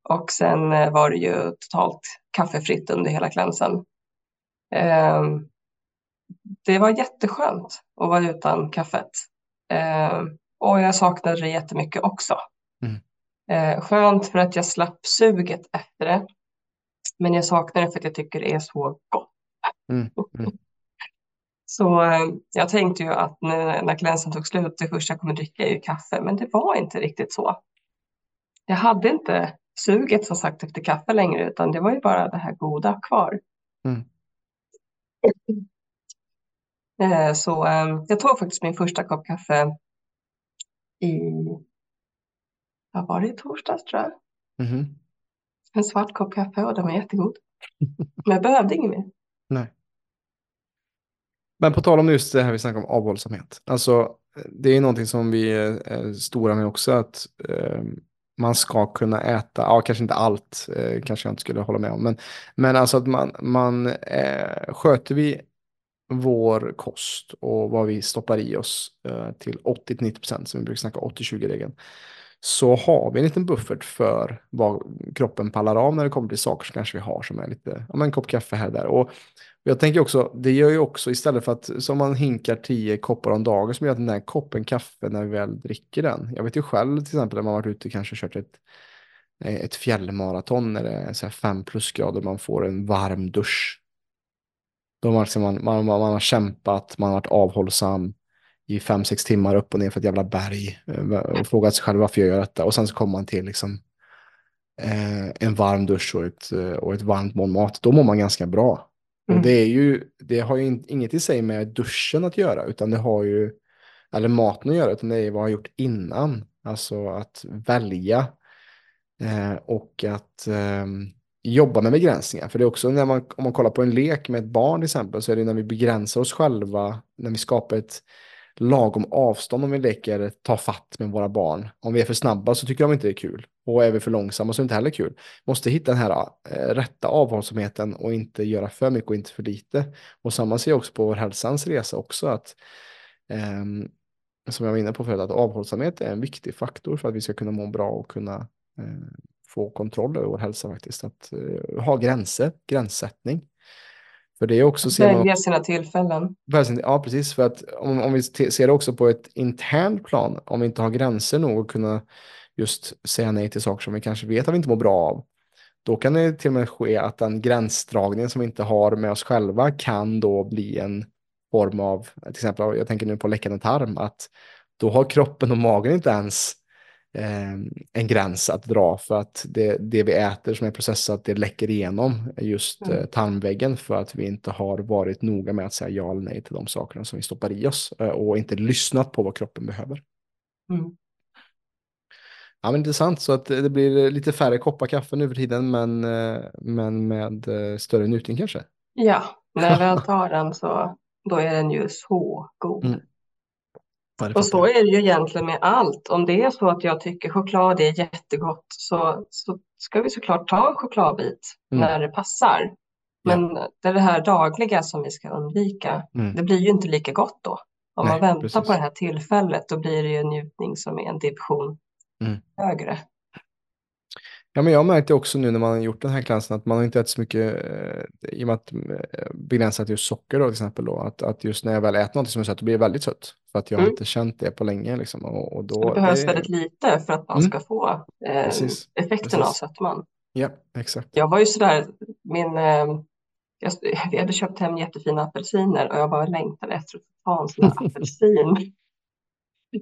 och sen eh, var det ju totalt kaffefritt under hela klänsen. Ehm, det var jätteskönt att vara utan kaffet. Eh, och jag saknade det jättemycket också. Mm. Eh, skönt för att jag slapp suget efter det. Men jag saknar det för att jag tycker det är så gott. Mm. Mm. så eh, jag tänkte ju att när, när klänsen tog slut, det första jag kommer dricka är ju kaffe. Men det var inte riktigt så. Jag hade inte suget som sagt efter kaffe längre, utan det var ju bara det här goda kvar. Eh, så ehm, jag tog faktiskt min första kopp kaffe i, vad var det, i torsdags tror jag. Mm. En svart kopp kaffe och den var jättegod. Men jag behövde inget mer. Nej. Men på tal om just det här vi snackar om avhållsamhet. Alltså, det är någonting som vi är stora med också. Att eh, man ska kunna äta, ja kanske inte allt, eh, kanske jag inte skulle hålla med om. Men, men alltså att man, man eh, sköter vi vår kost och vad vi stoppar i oss eh, till 80-90% som vi brukar snacka 80-20-regeln. Så har vi en liten buffert för vad kroppen pallar av när det kommer till saker som kanske vi har som är lite, ja men en kopp kaffe här och där. Och jag tänker också, det gör ju också istället för att som man hinkar tio koppar om dagen som gör att den där koppen kaffe när vi väl dricker den. Jag vet ju själv till exempel när man varit ute och kanske kört ett, eh, ett fjällmaraton när det är så här fem plusgrader man får en varm dusch då man, liksom, man, man, man, har kämpat, man har varit avhållsam i fem, sex timmar upp och ner för ett jävla berg. Eh, och frågat sig själv varför jag gör detta. Och sen så kommer man till liksom, eh, en varm dusch och ett, eh, och ett varmt mål mat. Då mår man ganska bra. Mm. Och det, är ju, det har ju inget i sig med duschen att göra, utan det har ju, eller maten att göra, utan det är vad jag har gjort innan. Alltså att välja eh, och att eh, jobba med begränsningar. För det är också när man, om man kollar på en lek med ett barn till exempel, så är det när vi begränsar oss själva, när vi skapar ett lagom avstånd om vi leker ta fatt med våra barn. Om vi är för snabba så tycker de inte det är kul. Och är vi för långsamma så är det inte heller kul. Måste hitta den här äh, rätta avhållsamheten och inte göra för mycket och inte för lite. Och samma ser jag också på vår hälsans resa också att ähm, som jag var inne på förut, att avhållsamhet är en viktig faktor för att vi ska kunna må bra och kunna äh, få kontroll över vår hälsa faktiskt. Att uh, ha gränser, gränssättning. För det är också... Ser Välja sina tillfällen. Ja, precis. För att om, om vi ser det också på ett internt plan, om vi inte har gränser nog att kunna just säga nej till saker som vi kanske vet att vi inte mår bra av, då kan det till och med ske att den gränsdragningen som vi inte har med oss själva kan då bli en form av, till exempel, jag tänker nu på läckande tarm, att då har kroppen och magen inte ens en gräns att dra för att det, det vi äter som är processat det läcker igenom just mm. eh, tarmväggen för att vi inte har varit noga med att säga ja eller nej till de sakerna som vi stoppar i oss eh, och inte lyssnat på vad kroppen behöver. Mm. Ja, men intressant, så att det blir lite färre koppar kaffe nu för tiden, men, eh, men med större njutning kanske. Ja, när jag väl tar den så då är den ju så god. Mm. Och så är det ju egentligen med allt. Om det är så att jag tycker choklad är jättegott så, så ska vi såklart ta en chokladbit mm. när det passar. Men ja. det är det här dagliga som vi ska undvika. Mm. Det blir ju inte lika gott då. Om Nej, man väntar precis. på det här tillfället då blir det ju en njutning som är en division mm. högre. Ja, men jag märkte också nu när man har gjort den här klassen att man har inte ätit så mycket, eh, i och med att eh, begränsat just socker då till exempel då, att, att just när jag väl äter något som är sött, då blir det väldigt sött. För att jag mm. har inte känt det på länge liksom. Och, och då, det behövs det... väldigt lite för att man mm. ska få eh, effekten av sötman. Ja, exakt. Jag var ju sådär, min, eh, jag, vi hade köpt hem jättefina apelsiner och jag bara längtade efter att få ta en sån apelsin.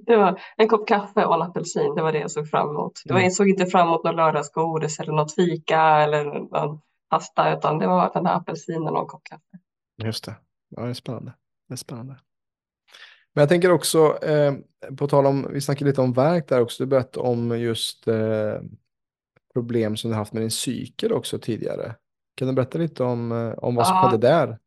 Det var en kopp kaffe och en apelsin, det var det jag såg fram emot. Det var, mm. jag såg inte fram emot något lördagsgodis eller något fika eller någon pasta, utan det var den här apelsinen och en kopp kaffe. Just det, ja, det är spännande. Det är spännande. Men jag tänker också, eh, på tal om, vi snackade lite om verk där också, du berättade om just eh, problem som du haft med din cykel också tidigare. Kan du berätta lite om, eh, om vad som ja, skedde där?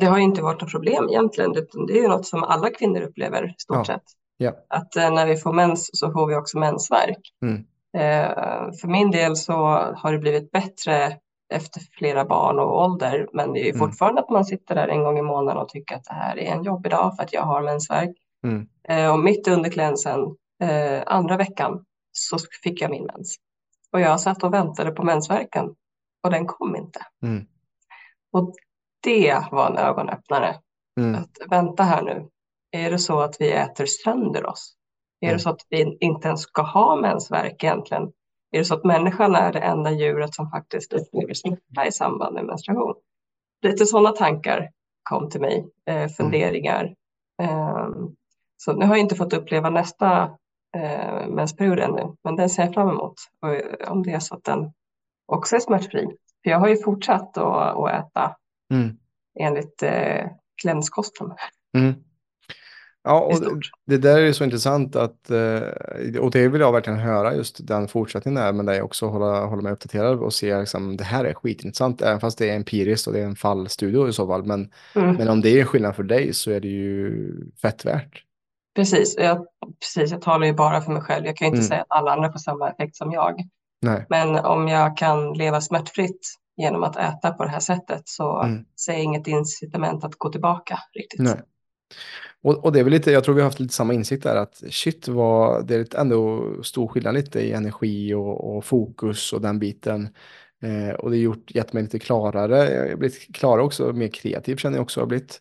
Det har inte varit något problem egentligen, det är ju något som alla kvinnor upplever i stort ja. sett. Ja. Att eh, när vi får mens så får vi också mensvärk. Mm. Eh, för min del så har det blivit bättre efter flera barn och ålder, men det är mm. fortfarande att man sitter där en gång i månaden och tycker att det här är en jobbig dag för att jag har mensvärk. Mm. Eh, och mitt under klänsen, andra veckan, så fick jag min mens. Och jag satt och väntade på mensvärken och den kom inte. Mm. Och det var en ögonöppnare. Mm. Att vänta här nu, är det så att vi äter sönder oss? Är det mm. så att vi inte ens ska ha mensvärk egentligen? Är det så att människan är det enda djuret som faktiskt upplever smärta i samband med menstruation? Lite sådana tankar kom till mig, eh, mm. funderingar. Eh, så nu har jag inte fått uppleva nästa eh, mensperiod ännu, men den ser jag fram emot. Och eh, om det är så att den också är smärtfri. För jag har ju fortsatt att, att äta mm. enligt eh, klämskosten. Mm. Ja, och det där är så intressant att, eh, och det vill jag verkligen höra just den fortsättningen där, men dig också hålla, hålla mig uppdaterad och se liksom, det här är skitintressant, även fast det är empiriskt och det är en fallstudio i så fall. Men, mm. men om det är skillnad för dig så är det ju fett värt. Precis, jag, precis, jag talar ju bara för mig själv. Jag kan ju inte mm. säga att alla andra får samma effekt som jag. Nej. Men om jag kan leva smärtfritt genom att äta på det här sättet så mm. ser jag inget incitament att gå tillbaka riktigt. Nej. Och, och, det är väl lite, jag tror vi har haft lite samma insikt där att shit vad, det är ändå stor skillnad lite i energi och, och fokus och den biten. Eh, och det har gjort, gett mig lite klarare, jag har blivit klarare också, mer kreativ känner jag också har blivit.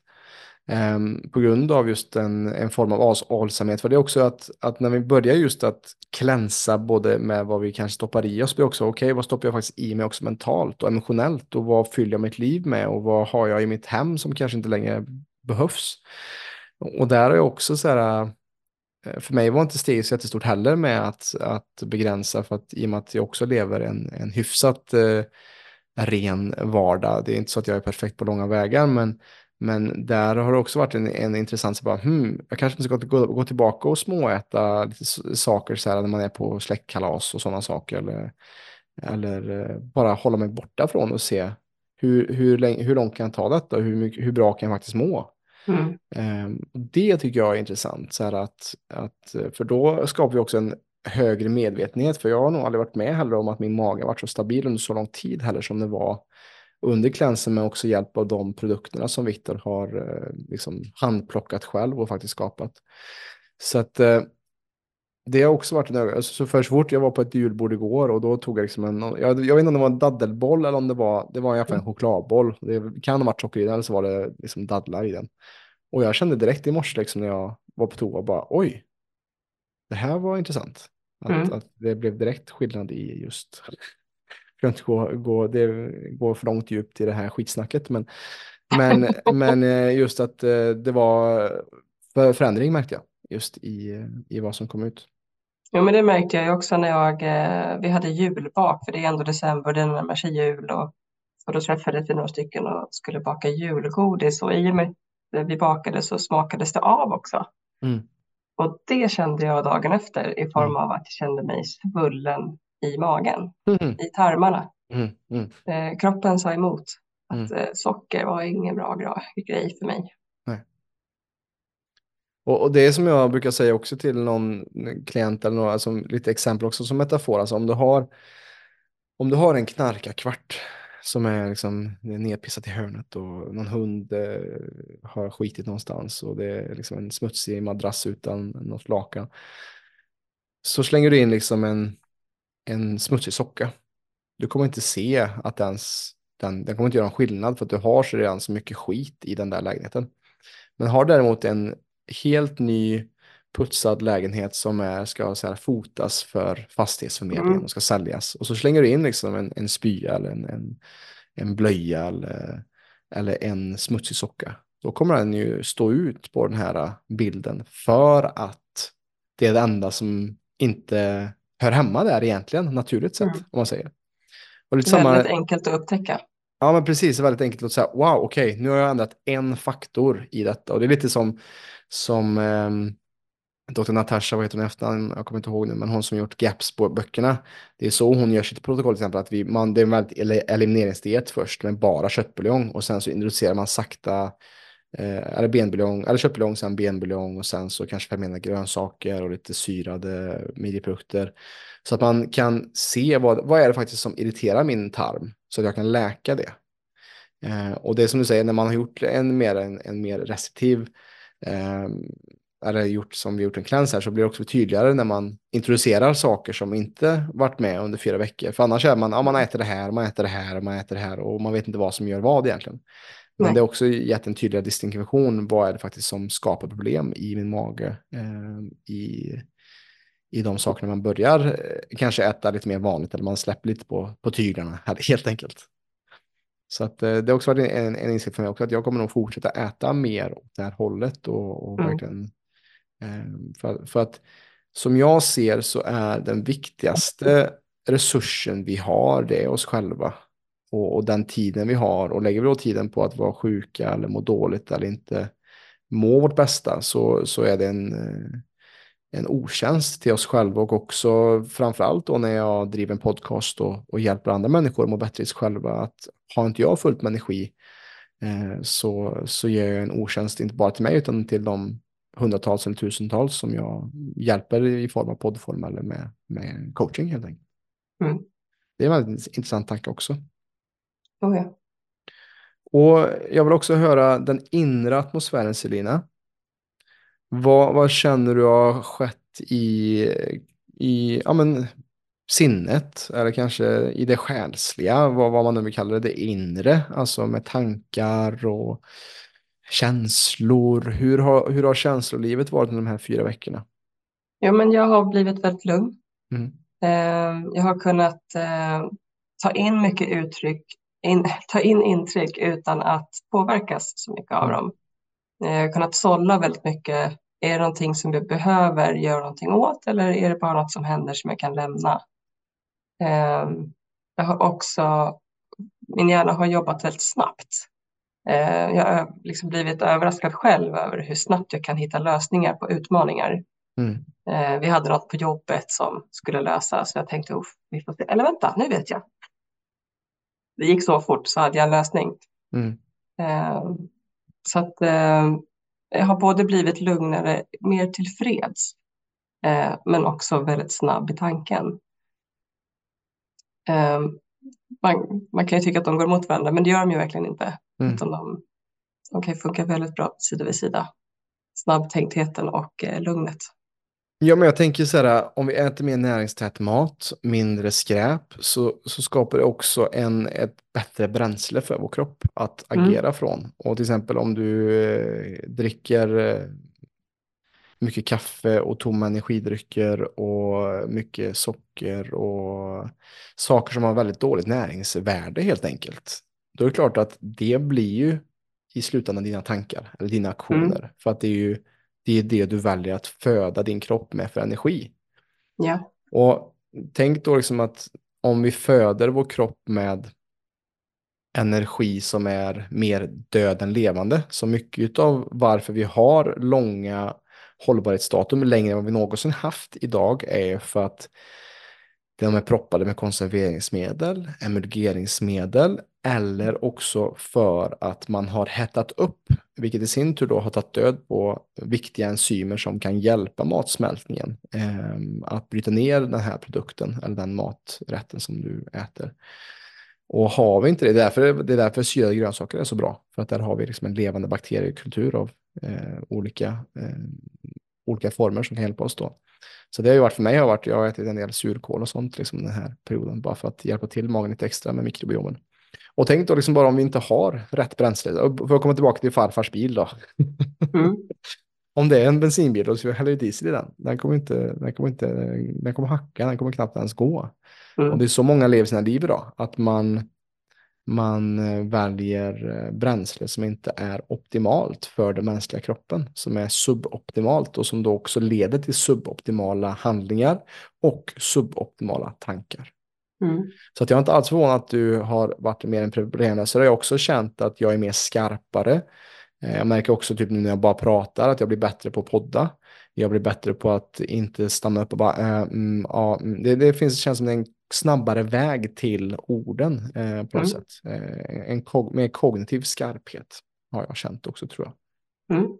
Eh, på grund av just en, en form av avhållsamhet. För det är också att, att när vi börjar just att klänsa både med vad vi kanske stoppar i oss, blir också okej, okay, vad stoppar jag faktiskt i mig också mentalt och emotionellt och vad fyller jag mitt liv med och vad har jag i mitt hem som kanske inte längre behövs. Och där är också så här, eh, för mig var inte steget så jättestort heller med att, att begränsa för att i och med att jag också lever en, en hyfsat eh, ren vardag. Det är inte så att jag är perfekt på långa vägar men, men där har det också varit en, en intressant, så bara, hmm, jag kanske inte ska gå, gå tillbaka och småäta lite saker så här när man är på släktkalas och sådana saker. Eller, eller eh, bara hålla mig borta från och se hur, hur, länge, hur långt kan jag ta detta och hur, hur bra kan jag faktiskt må. Mm. Ehm, det tycker jag är intressant, så att, att, eh, för då skapar vi också en högre medvetenhet, för jag har nog aldrig varit med heller om att min mage varit så stabil under så lång tid heller som det var under klänsen, men också hjälp av de produkterna som Viktor har eh, liksom handplockat själv och faktiskt skapat. Så att eh, det har också varit en ögon. Alltså, så för så fort jag var på ett julbord igår och då tog jag liksom en, jag, jag vet inte om det var en daddelboll eller om det var, det var i alla fall en chokladboll. Det kan ha varit socker i den eller så var det liksom dadlar i den. Och jag kände direkt i morse liksom när jag var på toa bara oj, det här var intressant. Att, mm. att det blev direkt skillnad i just, jag inte gå, gå, det går för långt djupt i det här skitsnacket, men, men, men eh, just att eh, det var förändring märkte jag just i, i vad som kom ut. Jo, men det märkte jag också när jag, eh, vi hade julbak, för det är ändå december, det närmar sig jul och, och då träffades vi några stycken och skulle baka julgodis och i och med att vi bakade så smakades det av också. Mm. Och det kände jag dagen efter i form mm. av att jag kände mig svullen i magen, mm. i tarmarna. Mm. mm. Eh, kroppen sa emot att mm. eh, socker var ingen bra grej för mig. Och, och, det är som jag brukar säga också till någon klient eller några, alltså lite exempel också som metafor. Alltså om du har, om du har en knarkarkvart som är liksom nedpissat i hörnet och någon hund eh, har skitit någonstans och det är liksom en smutsig madrass utan något lakan. Så slänger du in liksom en, en smutsig socka. Du kommer inte se att ens, den, den kommer inte göra en skillnad för att du har så redan så mycket skit i den där lägenheten. Men har däremot en helt ny putsad lägenhet som är, ska så här, fotas för fastighetsförmedlingen mm. och ska säljas. Och så slänger du in liksom en, en spya eller en, en, en blöja eller, eller en smutsig socka. Då kommer den ju stå ut på den här bilden för att det är det enda som inte hör hemma där egentligen, naturligt sett, mm. om man säger. Och lite väldigt samma... enkelt att upptäcka. Ja, men precis. Väldigt enkelt att säga, wow, okej, okay, nu har jag ändrat en faktor i detta. Och det är lite som, som eh, Dr. Natasha, vad heter hon efternamn? Jag kommer inte ihåg nu, men hon som gjort GAPS-böckerna. Det är så hon gör sitt protokoll till exempel, att vi, man, det är en väldigt elimineringsdiet först med bara köttbuljong och sen så introducerar man sakta eh, eller benbuljong, eller köttbuljong, sen benbuljong och sen så kanske fermenterade grönsaker och lite syrade midjeprodukter. Så att man kan se vad, vad är det faktiskt som irriterar min tarm så att jag kan läka det. Eh, och det är som du säger, när man har gjort en mer, en, en mer restriktiv eller gjort som vi gjort en cleanse här så blir det också tydligare när man introducerar saker som inte varit med under fyra veckor. För annars är man, ja man äter det här, man äter det här, man äter det här och man vet inte vad som gör vad egentligen. Men Nej. det är också gett en tydligare distinktion. Vad är det faktiskt som skapar problem i min mage? Eh, i, I de sakerna man börjar eh, kanske äta lite mer vanligt eller man släpper lite på, på tyglarna helt enkelt. Så att, eh, det har också varit en, en insikt för mig också att jag kommer nog fortsätta äta mer åt det här hållet och, och mm. verkligen Ehm, för, för att som jag ser så är den viktigaste resursen vi har det är oss själva. Och, och, den tiden vi har och lägger vi då tiden på att vara sjuka eller må dåligt eller inte må vårt bästa så, så är det en, eh, en otjänst till oss själva och också framförallt då när jag driver en podcast och, och hjälper andra människor att må bättre i sig själva. Att har inte jag fullt med energi eh, så, så ger jag en otjänst inte bara till mig utan till de hundratals eller tusentals som jag hjälper i form av poddform eller med, med coaching helt enkelt. Mm. Det är en väldigt intressant tanke också. Oh ja. Och jag vill också höra den inre atmosfären, Selina. Vad, vad känner du har skett i, i ja, men, sinnet eller kanske i det själsliga, vad, vad man nu vill kalla det, det inre, alltså med tankar och känslor. Hur har, hur har känslolivet varit under de här fyra veckorna? Ja, men jag har blivit väldigt lugn. Mm. Eh, jag har kunnat eh, ta in mycket uttryck, in, ta in intryck utan att påverkas så mycket av mm. dem. Eh, jag har kunnat sålla väldigt mycket. Är det någonting som jag behöver göra någonting åt eller är det bara något som händer som jag kan lämna? Jag har också, min hjärna har jobbat väldigt snabbt. Eh, jag har liksom blivit överraskad själv över hur snabbt jag kan hitta lösningar på utmaningar. Mm. Eh, vi hade något på jobbet som skulle lösas så jag tänkte, vi får se. eller vänta, nu vet jag. Det gick så fort så hade jag en lösning. Mm. Eh, så att jag har både blivit lugnare, mer tillfreds, men också väldigt snabb i tanken. Man, man kan ju tycka att de går mot varandra, men det gör de ju verkligen inte. Mm. Utan de, de kan funka väldigt bra sida vid sida. Snabbtänktheten och eh, lugnet. Ja, men jag tänker så här, om vi äter mer näringstät mat, mindre skräp, så, så skapar det också en, ett bättre bränsle för vår kropp att mm. agera mm. från. Och till exempel om du eh, dricker eh, mycket kaffe och tomma energidrycker och mycket socker och saker som har väldigt dåligt näringsvärde helt enkelt då är det klart att det blir ju i slutändan dina tankar eller dina aktioner. Mm. För att det är ju det, är det du väljer att föda din kropp med för energi. Ja. Och tänk då liksom att om vi föder vår kropp med energi som är mer död än levande. Så mycket av varför vi har långa hållbarhetsdatum längre än vad vi någonsin haft idag är för att de är proppade med konserveringsmedel, emulgeringsmedel eller också för att man har hettat upp, vilket i sin tur då har tagit död på viktiga enzymer som kan hjälpa matsmältningen eh, att bryta ner den här produkten eller den maträtten som du äter. Och har vi inte det, det är därför, det är därför syrade grönsaker är så bra, för att där har vi liksom en levande bakteriekultur av eh, olika, eh, olika former som kan hjälpa oss då. Så det har ju varit för mig, har varit, jag har ätit en del surkål och sånt liksom den här perioden, bara för att hjälpa till magen lite extra med mikrobiomen. Och tänk då liksom bara om vi inte har rätt bränsle, för att komma tillbaka till farfars bil då. Mm. om det är en bensinbil så häller vi diesel i den, den kommer inte, den kommer inte, den kommer hacka, den kommer knappt ens gå. Mm. Och det är så många lever sina liv idag, att man man eh, väljer eh, bränsle som inte är optimalt för den mänskliga kroppen, som är suboptimalt och som då också leder till suboptimala handlingar och suboptimala tankar. Mm. Så att jag är inte alls förvånad att du har varit mer en problemlösare. Jag har också känt att jag är mer skarpare. Eh, jag märker också typ nu när jag bara pratar att jag blir bättre på att podda. Jag blir bättre på att inte stanna upp och bara, äh, mm, ja, mm. det, det finns, känns som en snabbare väg till orden eh, på något mm. sätt. Eh, en kog mer kognitiv skarphet har jag känt också tror jag. Mm.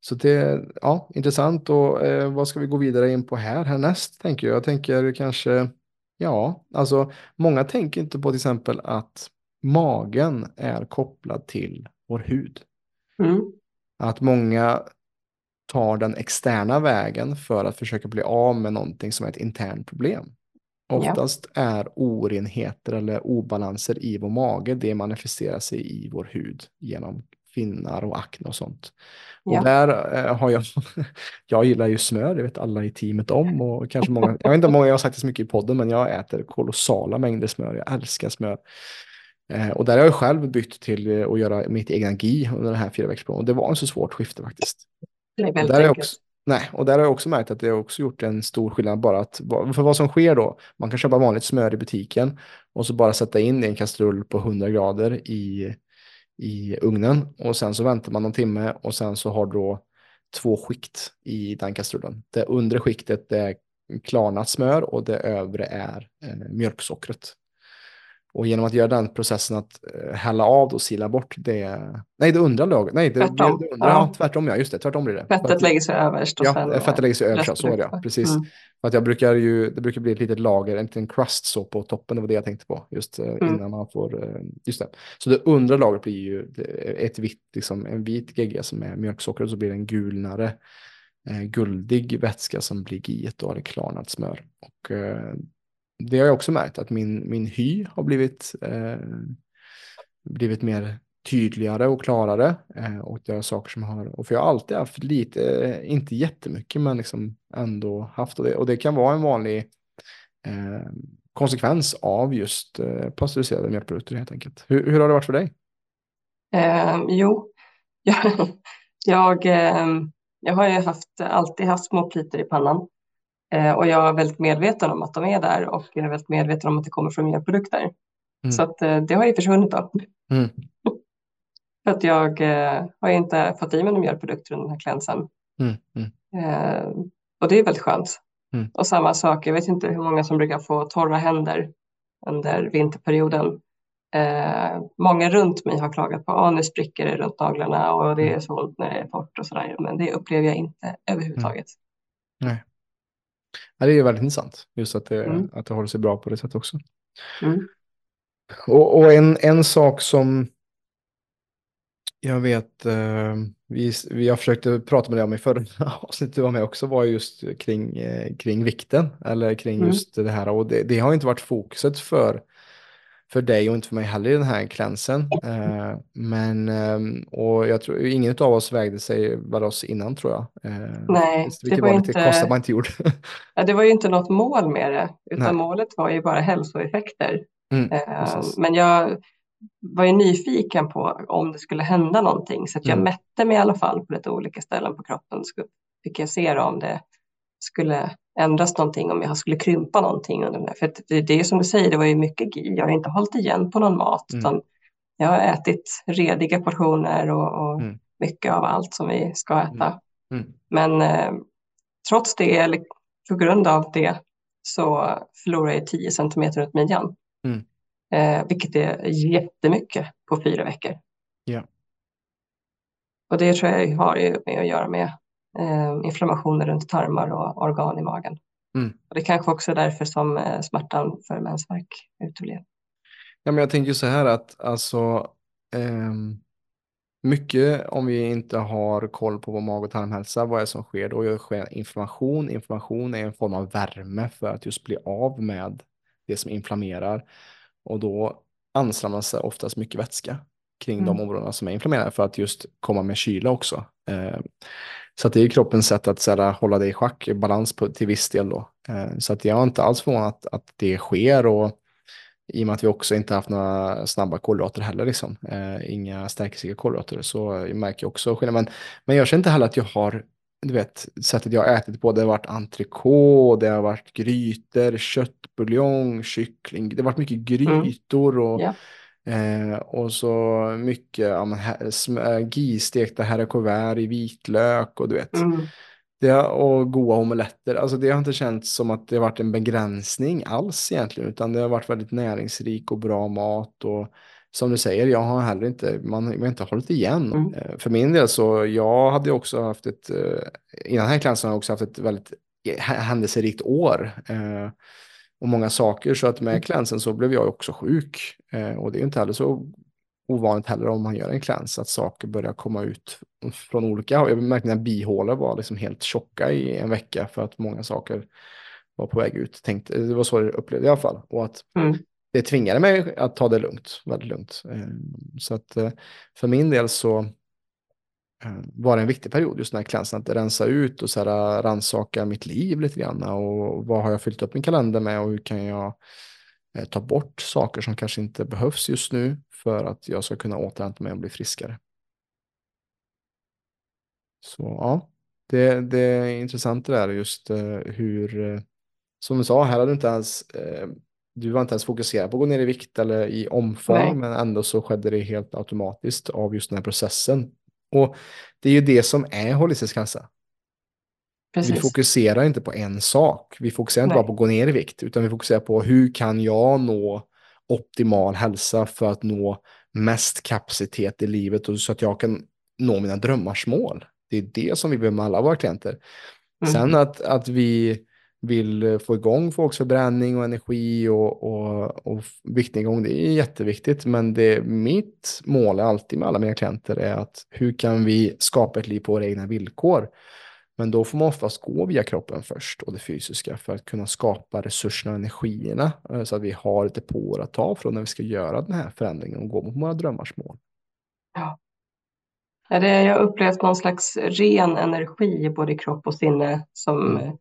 Så det, ja, intressant och eh, vad ska vi gå vidare in på här härnäst tänker jag. Jag tänker kanske, ja, alltså många tänker inte på till exempel att magen är kopplad till vår hud. Mm. Att många tar den externa vägen för att försöka bli av med någonting som är ett internt problem. Oftast ja. är orenheter eller obalanser i vår mage, det manifesterar sig i vår hud genom finnar och akne och sånt. Ja. Och där eh, har jag, jag gillar ju smör, det vet alla i teamet om och kanske många, jag vet inte om många jag har sagt det så mycket i podden, men jag äter kolossala mängder smör, jag älskar smör. Eh, och där har jag själv bytt till att göra mitt egna GI under den här fyra veckors och det var en så svårt skifte faktiskt. Det är väldigt enkelt. Också, Nej, och där har jag också märkt att det har också gjort en stor skillnad bara att, för vad som sker då, man kan köpa vanligt smör i butiken och så bara sätta in i en kastrull på 100 grader i, i ugnen och sen så väntar man någon timme och sen så har då två skikt i den kastrullen. Det undre skiktet är klarnat smör och det övre är eh, mjölksockret. Och genom att göra den processen att uh, hälla av och sila bort det, nej det undra laget, nej det, tvärtom. Det, det undra, ja. ja. tvärtom ja, just det, tvärtom blir det. Fettet att, lägger sig överst. Och ja, sen, fettet lägger sig överst, så är det ja, precis. Mm. Att jag brukar ju, det brukar bli ett litet lager, en liten crust så på toppen, det var det jag tänkte på, just uh, mm. innan man får, uh, just det. Så det undre lagret blir ju ett vitt, liksom en vit gegga som är mjölksocker och så blir det en gulnare guldig vätska som blir giet då, eller klarnat smör. Och det har jag också märkt att min, min hy har blivit, eh, blivit mer tydligare och klarare. Eh, och det är saker som har, och för jag har alltid haft lite, eh, inte jättemycket, men liksom ändå haft och det. Och det kan vara en vanlig eh, konsekvens av just eh, pasteuriserade mjölkprodukter helt enkelt. Hur, hur har det varit för dig? Eh, jo, jag, jag, eh, jag har ju haft, alltid haft små plitor i pannan. Eh, och jag är väldigt medveten om att de är där och jag är väldigt medveten om att det kommer från miljöprodukter. Mm. Så att, eh, det har ju försvunnit då. Mm. För att jag eh, har inte fått i mig några mjölkprodukter under den här cleansen. Mm. mm. och det är väldigt skönt. Mm. Och samma sak, jag vet inte hur många som brukar få torra händer under vinterperioden. Eh, många runt mig har klagat på att ah, nu spricker det runt naglarna och det är mm. så ont när det är torrt och sådär. Men det upplever jag inte överhuvudtaget. Nej. Ja, det är väldigt intressant, just att det, mm. att det håller sig bra på det sättet också. Mm. Och, och, en, en sak som jag vet, eh, vi, vi har försökt prata med dig om i förra avsnittet du var med också, var just kring, eh, kring vikten, eller kring mm. just det här. Och det, det, har inte varit fokuset för för dig och inte för mig heller i den här klänsen. Eh, men, eh, och jag tror ingen av oss vägde sig vad oss innan tror jag. Eh, Nej, det var, var inte, konstigt man inte gjorde. ja, det var ju inte något mål med det, utan Nej. målet var ju bara hälsoeffekter. Mm, eh, men jag var ju nyfiken på om det skulle hända någonting, så att jag mm. mätte mig i alla fall på lite olika ställen på kroppen. Så fick jag se om det skulle ändras någonting, om jag skulle krympa någonting. För det, det är som du säger, det var ju mycket GI. Jag har inte hållit igen på någon mat, mm. utan jag har ätit rediga portioner och, och mm. mycket av allt som vi ska äta. Mm. mm. Men eh, trots det, eller på grund av det, så förlorar jag 10 centimeter runt midjan. Mm. Eh, vilket är jättemycket på fyra veckor. Ja. Och det tror jag har ju med att göra med eh, inflammationer runt tarmar och organ i magen. Mm. Och det kanske också är därför som eh, smärtan för mensvärk uteblev. Ja, men jag tänker så här att alltså ehm, mycket om vi inte har koll på vår mag och tarmhälsa, vad är det som sker då? Det sker inflammation. Inflammation är en form av värme för att just bli av med det som inflammerar. Och då ansamlar sig oftast mycket vätska kring Mm. de områdena som är inflammerade för att just komma med kyla också. Eh, så att det är ju kroppens sätt att så här, hålla det i schack, balans på, till viss del då. Eh, så att jag är inte alls förvånad att, att det sker och i och med att vi också inte haft några snabba kolhydrater heller, liksom. eh, inga stärkelserika kolhydrater, så jag märker jag också skillnad. Men, men jag känner inte heller att jag har, du vet, sättet jag har ätit på, det har varit entrecote, det har varit grytor, köttbuljong, kyckling, det har varit mycket grytor och, Ja. Eh, och så mycket ja, men, äh, gistekta haricots i vitlök och du vet. Mm. Det, och goda omeletter. Alltså det har inte känts som att det har varit en begränsning alls egentligen, utan det har varit väldigt näringsrik och bra mat. Och som du säger, jag har heller inte, man man har inte hållit igen. Mm. Eh, För min del så, jag hade också haft ett, eh, innan den här klassen har jag också haft ett väldigt hä- händelserikt år. Och många saker, så att med klänsen så blev jag också sjuk. Eh, Och det är inte heller så ovanligt heller om man gör en cleanse att saker börjar komma ut från olika. Jag märkte när bihålor var liksom helt tjocka i en vecka för att många saker var på väg ut. Tänkte, det var så jag upplevde i alla fall. Och att Mm. det tvingade mig att ta det lugnt, väldigt lugnt. Eh, Så att eh, för min del så eh, var det en viktig period just den här cleansen, att rensa ut och så här rannsaka mitt liv lite grann och vad har jag fyllt upp min kalender med och hur kan jag eh, ta bort saker som kanske inte behövs just nu för att jag ska kunna återhämta mig och bli friskare. Så ja, det, det är intressant det där just eh, hur, eh, som du sa, här hade du inte ens, eh, du var inte ens fokuserad på att gå ner i vikt eller i omfång, Nej. men ändå så skedde det helt automatiskt av just den här processen. Och det är ju det som är holistisk hälsa. Vi Precis. fokuserar inte på en sak. Vi fokuserar inte Nej. bara på att gå ner i vikt, utan vi fokuserar på hur kan jag nå optimal hälsa för att nå mest kapacitet i livet och så att jag kan nå mina drömmars mål. Det är det som vi behöver med alla våra klienter. Mm. Sen att, att vi vill få igång folks förbränning och energi och, och, och viktnedgång, det är jätteviktigt. Men det, mitt mål är alltid med alla mina klienter är att hur kan vi skapa ett liv på våra egna villkor? Men då får man oftast gå via kroppen först och det fysiska för att kunna skapa resurserna och energierna eh, så att vi har ett depåer att ta från när vi ska göra den här förändringen och gå mot våra drömmars mål. Ja, jag har upplevt någon slags ren energi både i kropp och sinne som Mm.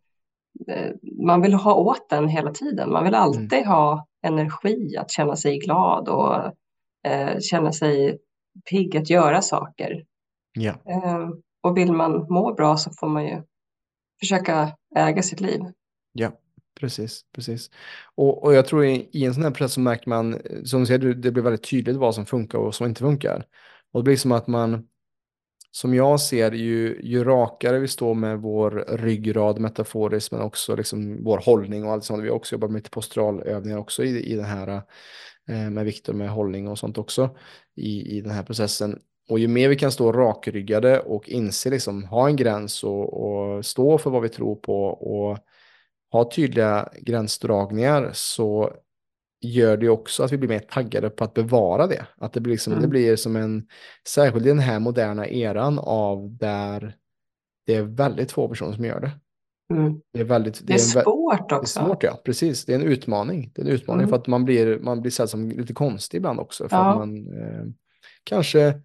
Eh, man vill ha åt den hela tiden. Man vill alltid Mm. ha energi att känna sig glad och eh, känna sig pigg att göra saker. Ja, Eh, och vill man må bra så får man ju försöka äga sitt liv. ja, precis, precis. Och, och jag tror i, i en sån här process så märker man, eh, som du säger, det- blir väldigt tydligt vad som funkar och som inte funkar. Och det blir som att man, som jag ser, ju, ju rakare vi står med vår ryggrad metaforiskt, men också liksom vår hållning och allt sånt. Vi har också jobbat med lite posturalövningar också i, i den här, eh, med Viktor med hållning och sånt också i, i den här processen. Och ju mer vi kan stå rakryggade och inse, liksom, ha en gräns och, och stå för vad vi tror på och ha tydliga gränsdragningar så gör det också att vi blir mer taggade på att bevara det. Att det blir, liksom, Mm. det blir som en, särskilt i den här moderna eran av där det är väldigt få personer som gör det. Mm. Det är väldigt, Det är en vä- svårt det är också. svårt, ja. Precis. Det är en utmaning. Det är en utmaning Mm. för att man blir, man blir sedd som lite konstig ibland också. För Ja. att man eh, kanske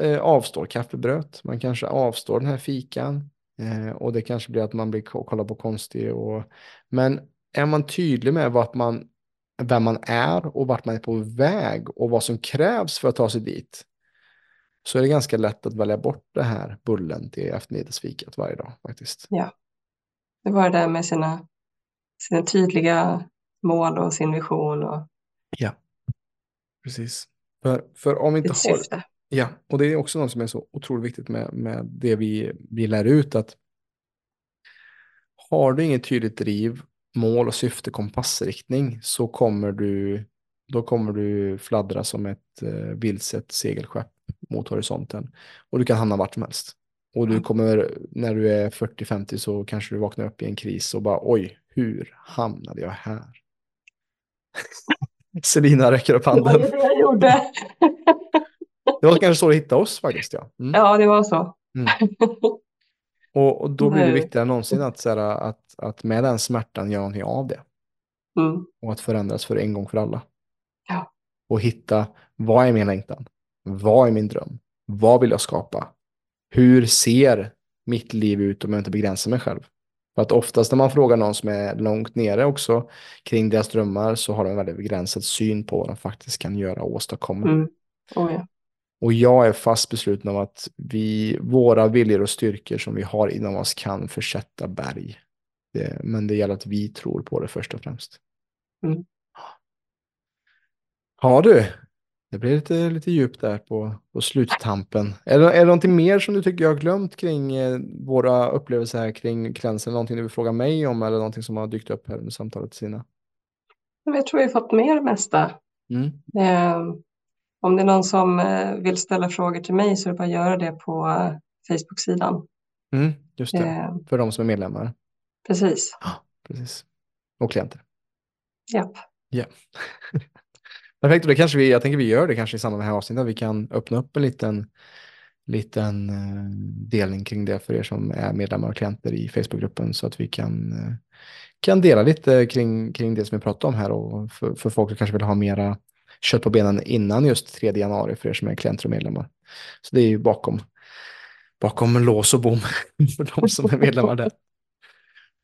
eh, avstår kaffebröd. Man kanske avstår den här fikan. Eh, och det kanske blir att man blir ko- kollad på konstig. Och, men är man tydlig med vart man, vem man är och vart man är på väg och vad som krävs för att ta sig dit. Så är det ganska lätt att välja bort det här bullen till eftermiddagsfikat varje dag faktiskt. Det var det där med sina, sina tydliga mål och sin vision och Ja, precis. För, för om vi inte har... syfte. Ja, och det är också något som är så otroligt viktigt med, med det vi, vi lär ut att har du inget tydligt driv mål och syfte, kompassriktning, så kommer du, då kommer du fladdra som ett eh, vilset segelskepp mot horisonten. Och du kan hamna vart som helst. Och du Mm. kommer, när du är 40-50 så kanske du vaknar upp i en kris och bara oj, hur hamnade jag här? Selina räcker upp Det var handen. det jag gjorde. Det var kanske så du hittade oss faktiskt. Ja. Mm. Ja, det var så. Och, och då blir det viktigare än någonsin att, så här, att, att med den smärtan göra någonting av det. Mm. Och att förändras för en gång för alla. Ja. Och hitta, vad är min längtan? Vad är min dröm? Vad vill jag skapa? Hur ser mitt liv ut om jag inte begränsar mig själv? För att oftast när man frågar någon som är långt nere också kring deras drömmar så har de en väldigt begränsad syn på vad de faktiskt kan göra och åstadkomma. Mm. Oh, ja. Och jag är fast besluten om att vi, våra viljor och styrkor som vi har inom oss kan försätta berg. Det, men det gäller att vi tror på det först och främst. Mm. Ja du, det blir lite, lite djupt där på, på sluttampen. Är det, är det någonting mer som du tycker jag har glömt kring eh, våra upplevelser här kring klänsen? Någonting du vill fråga mig om eller någonting som har dykt upp här under samtalet Sina? Jag tror vi har fått med det mesta. Mm. Eh, om det är någon som eh, vill ställa frågor till mig så är det bara att göra det på eh, Facebook-sidan. Mm, just det, Eh, för de som är medlemmar. Precis. Precis. Och klienter. Japp. Perfekt, och det kanske vi, jag tänker vi gör det kanske i samband med det här avsnittet. Vi kan öppna upp en liten, liten eh, delning kring det för er som är medlemmar och klienter i Facebookgruppen så att vi kan, eh, kan dela lite kring, kring det som vi pratar om här och för, för folk som kanske vill ha mera kött på benen innan just 3 januari för er som är klienter och medlemmar. Så det är ju bakom, bakom lås och bom för de som är medlemmar där.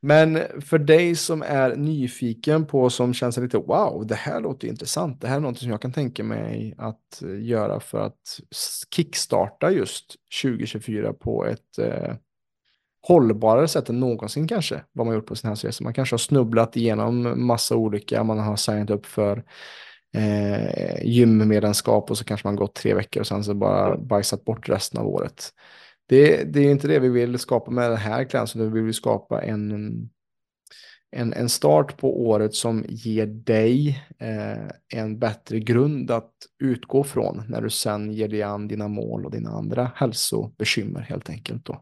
Men för dig som är nyfiken på, som känns lite wow, det här låter intressant. Det här är något som jag kan tänka mig att eh, göra för att kickstarta just 2024 på ett eh, hållbarare sätt än någonsin kanske. Vad man gjort på sin hälsoresa. Man kanske har snubblat igenom massa olika, man har signat upp för eh, gymmedlemskap och så kanske man gått tre veckor och sen så bara bajsat bort resten av året. Det, det är inte det vi vill skapa med den här klänsen, utan vi vill skapa en, en, en start på året som ger dig eh, en bättre grund att utgå från när du sen ger dig an dina mål och dina andra hälsobekymmer helt enkelt. Då.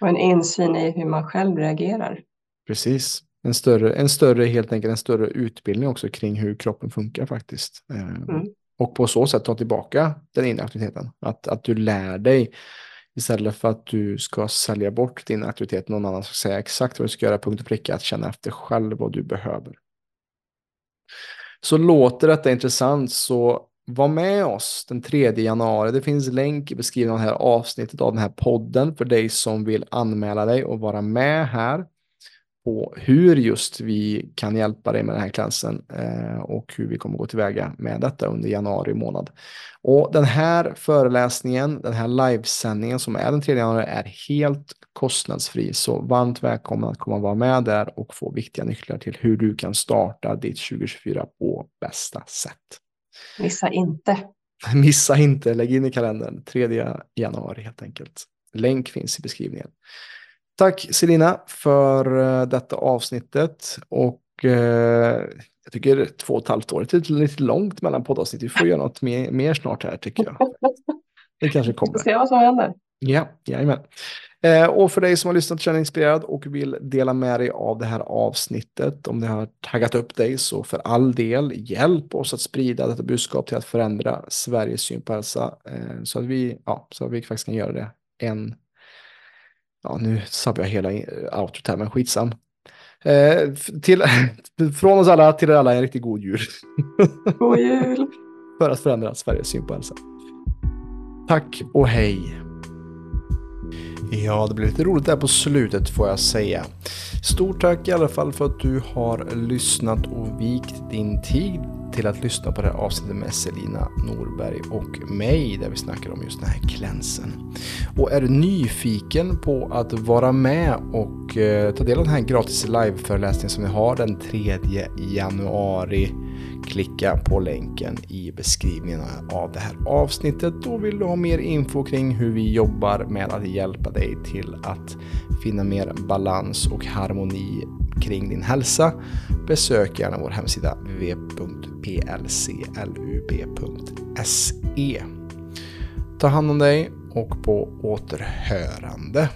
Och en insyn i hur man själv reagerar. Precis. En större, en större, helt enkelt en större utbildning också kring hur kroppen funkar faktiskt. Eh, Mm. Och på så sätt ta tillbaka den inre aktiviteten. Att, att du lär dig istället för att du ska sälja bort din aktivitet någon annan ska säga exakt vad du ska göra, punkt och pricka, att känna efter själv vad du behöver. Så låter detta intressant så var med oss den 3 januari. Det finns länk i beskrivningen av det här avsnittet av den här podden för dig som vill anmäla dig och vara med här på hur just vi kan hjälpa dig med den här klassen eh, och hur vi kommer gå tillväga med detta under januari månad. Och den här föreläsningen, den här livesändningen som är den 3 januari är helt kostnadsfri. Så varmt välkommen att komma och vara med där och få viktiga nycklar till hur du kan starta ditt 2024 på bästa sätt. Missa inte. Missa inte, lägg in i kalendern 3 januari helt enkelt. Länk finns i beskrivningen. Tack Selina för eh, detta avsnittet och eh, jag tycker två och ett halvt år är lite, långt mellan poddavsnitt. Vi får göra något mer, mer snart här tycker jag. Det kanske Vi får kommer. se vad som händer. Ja, jajamän. Eh, och för dig som har lyssnat känner dig inspirerad och vill dela med dig av det här avsnittet, om det har taggat upp dig, så för all del, hjälp oss att sprida detta budskap till att förändra Sveriges syn på hälsa, eh, så, att vi, ja, så att vi faktiskt kan göra det en, ja nu sabbar jag hela outrot här, men skitsam. Eh, till, från oss alla till er alla en riktigt god jul God jul! för att förändra Sveriges syn på hälsa. Tack och hej! Ja, det blev lite roligt där på slutet får jag säga. Stort tack i alla fall för att du har lyssnat och vikt din tid till att lyssna på det här avsnittet med Selina Norberg och mig där vi snackar om just den här klänsen. Och är du nyfiken på att vara med och eh, ta del av den här gratis liveföreläsningen som vi har den 3 januari klicka på länken i beskrivningen av det här avsnittet. Då vill du ha mer info kring hur vi jobbar med att hjälpa dig till att finna mer balans och harmoni kring din hälsa, besök gärna vår hemsida www.plclub.se. Ta hand om dig och på återhörande.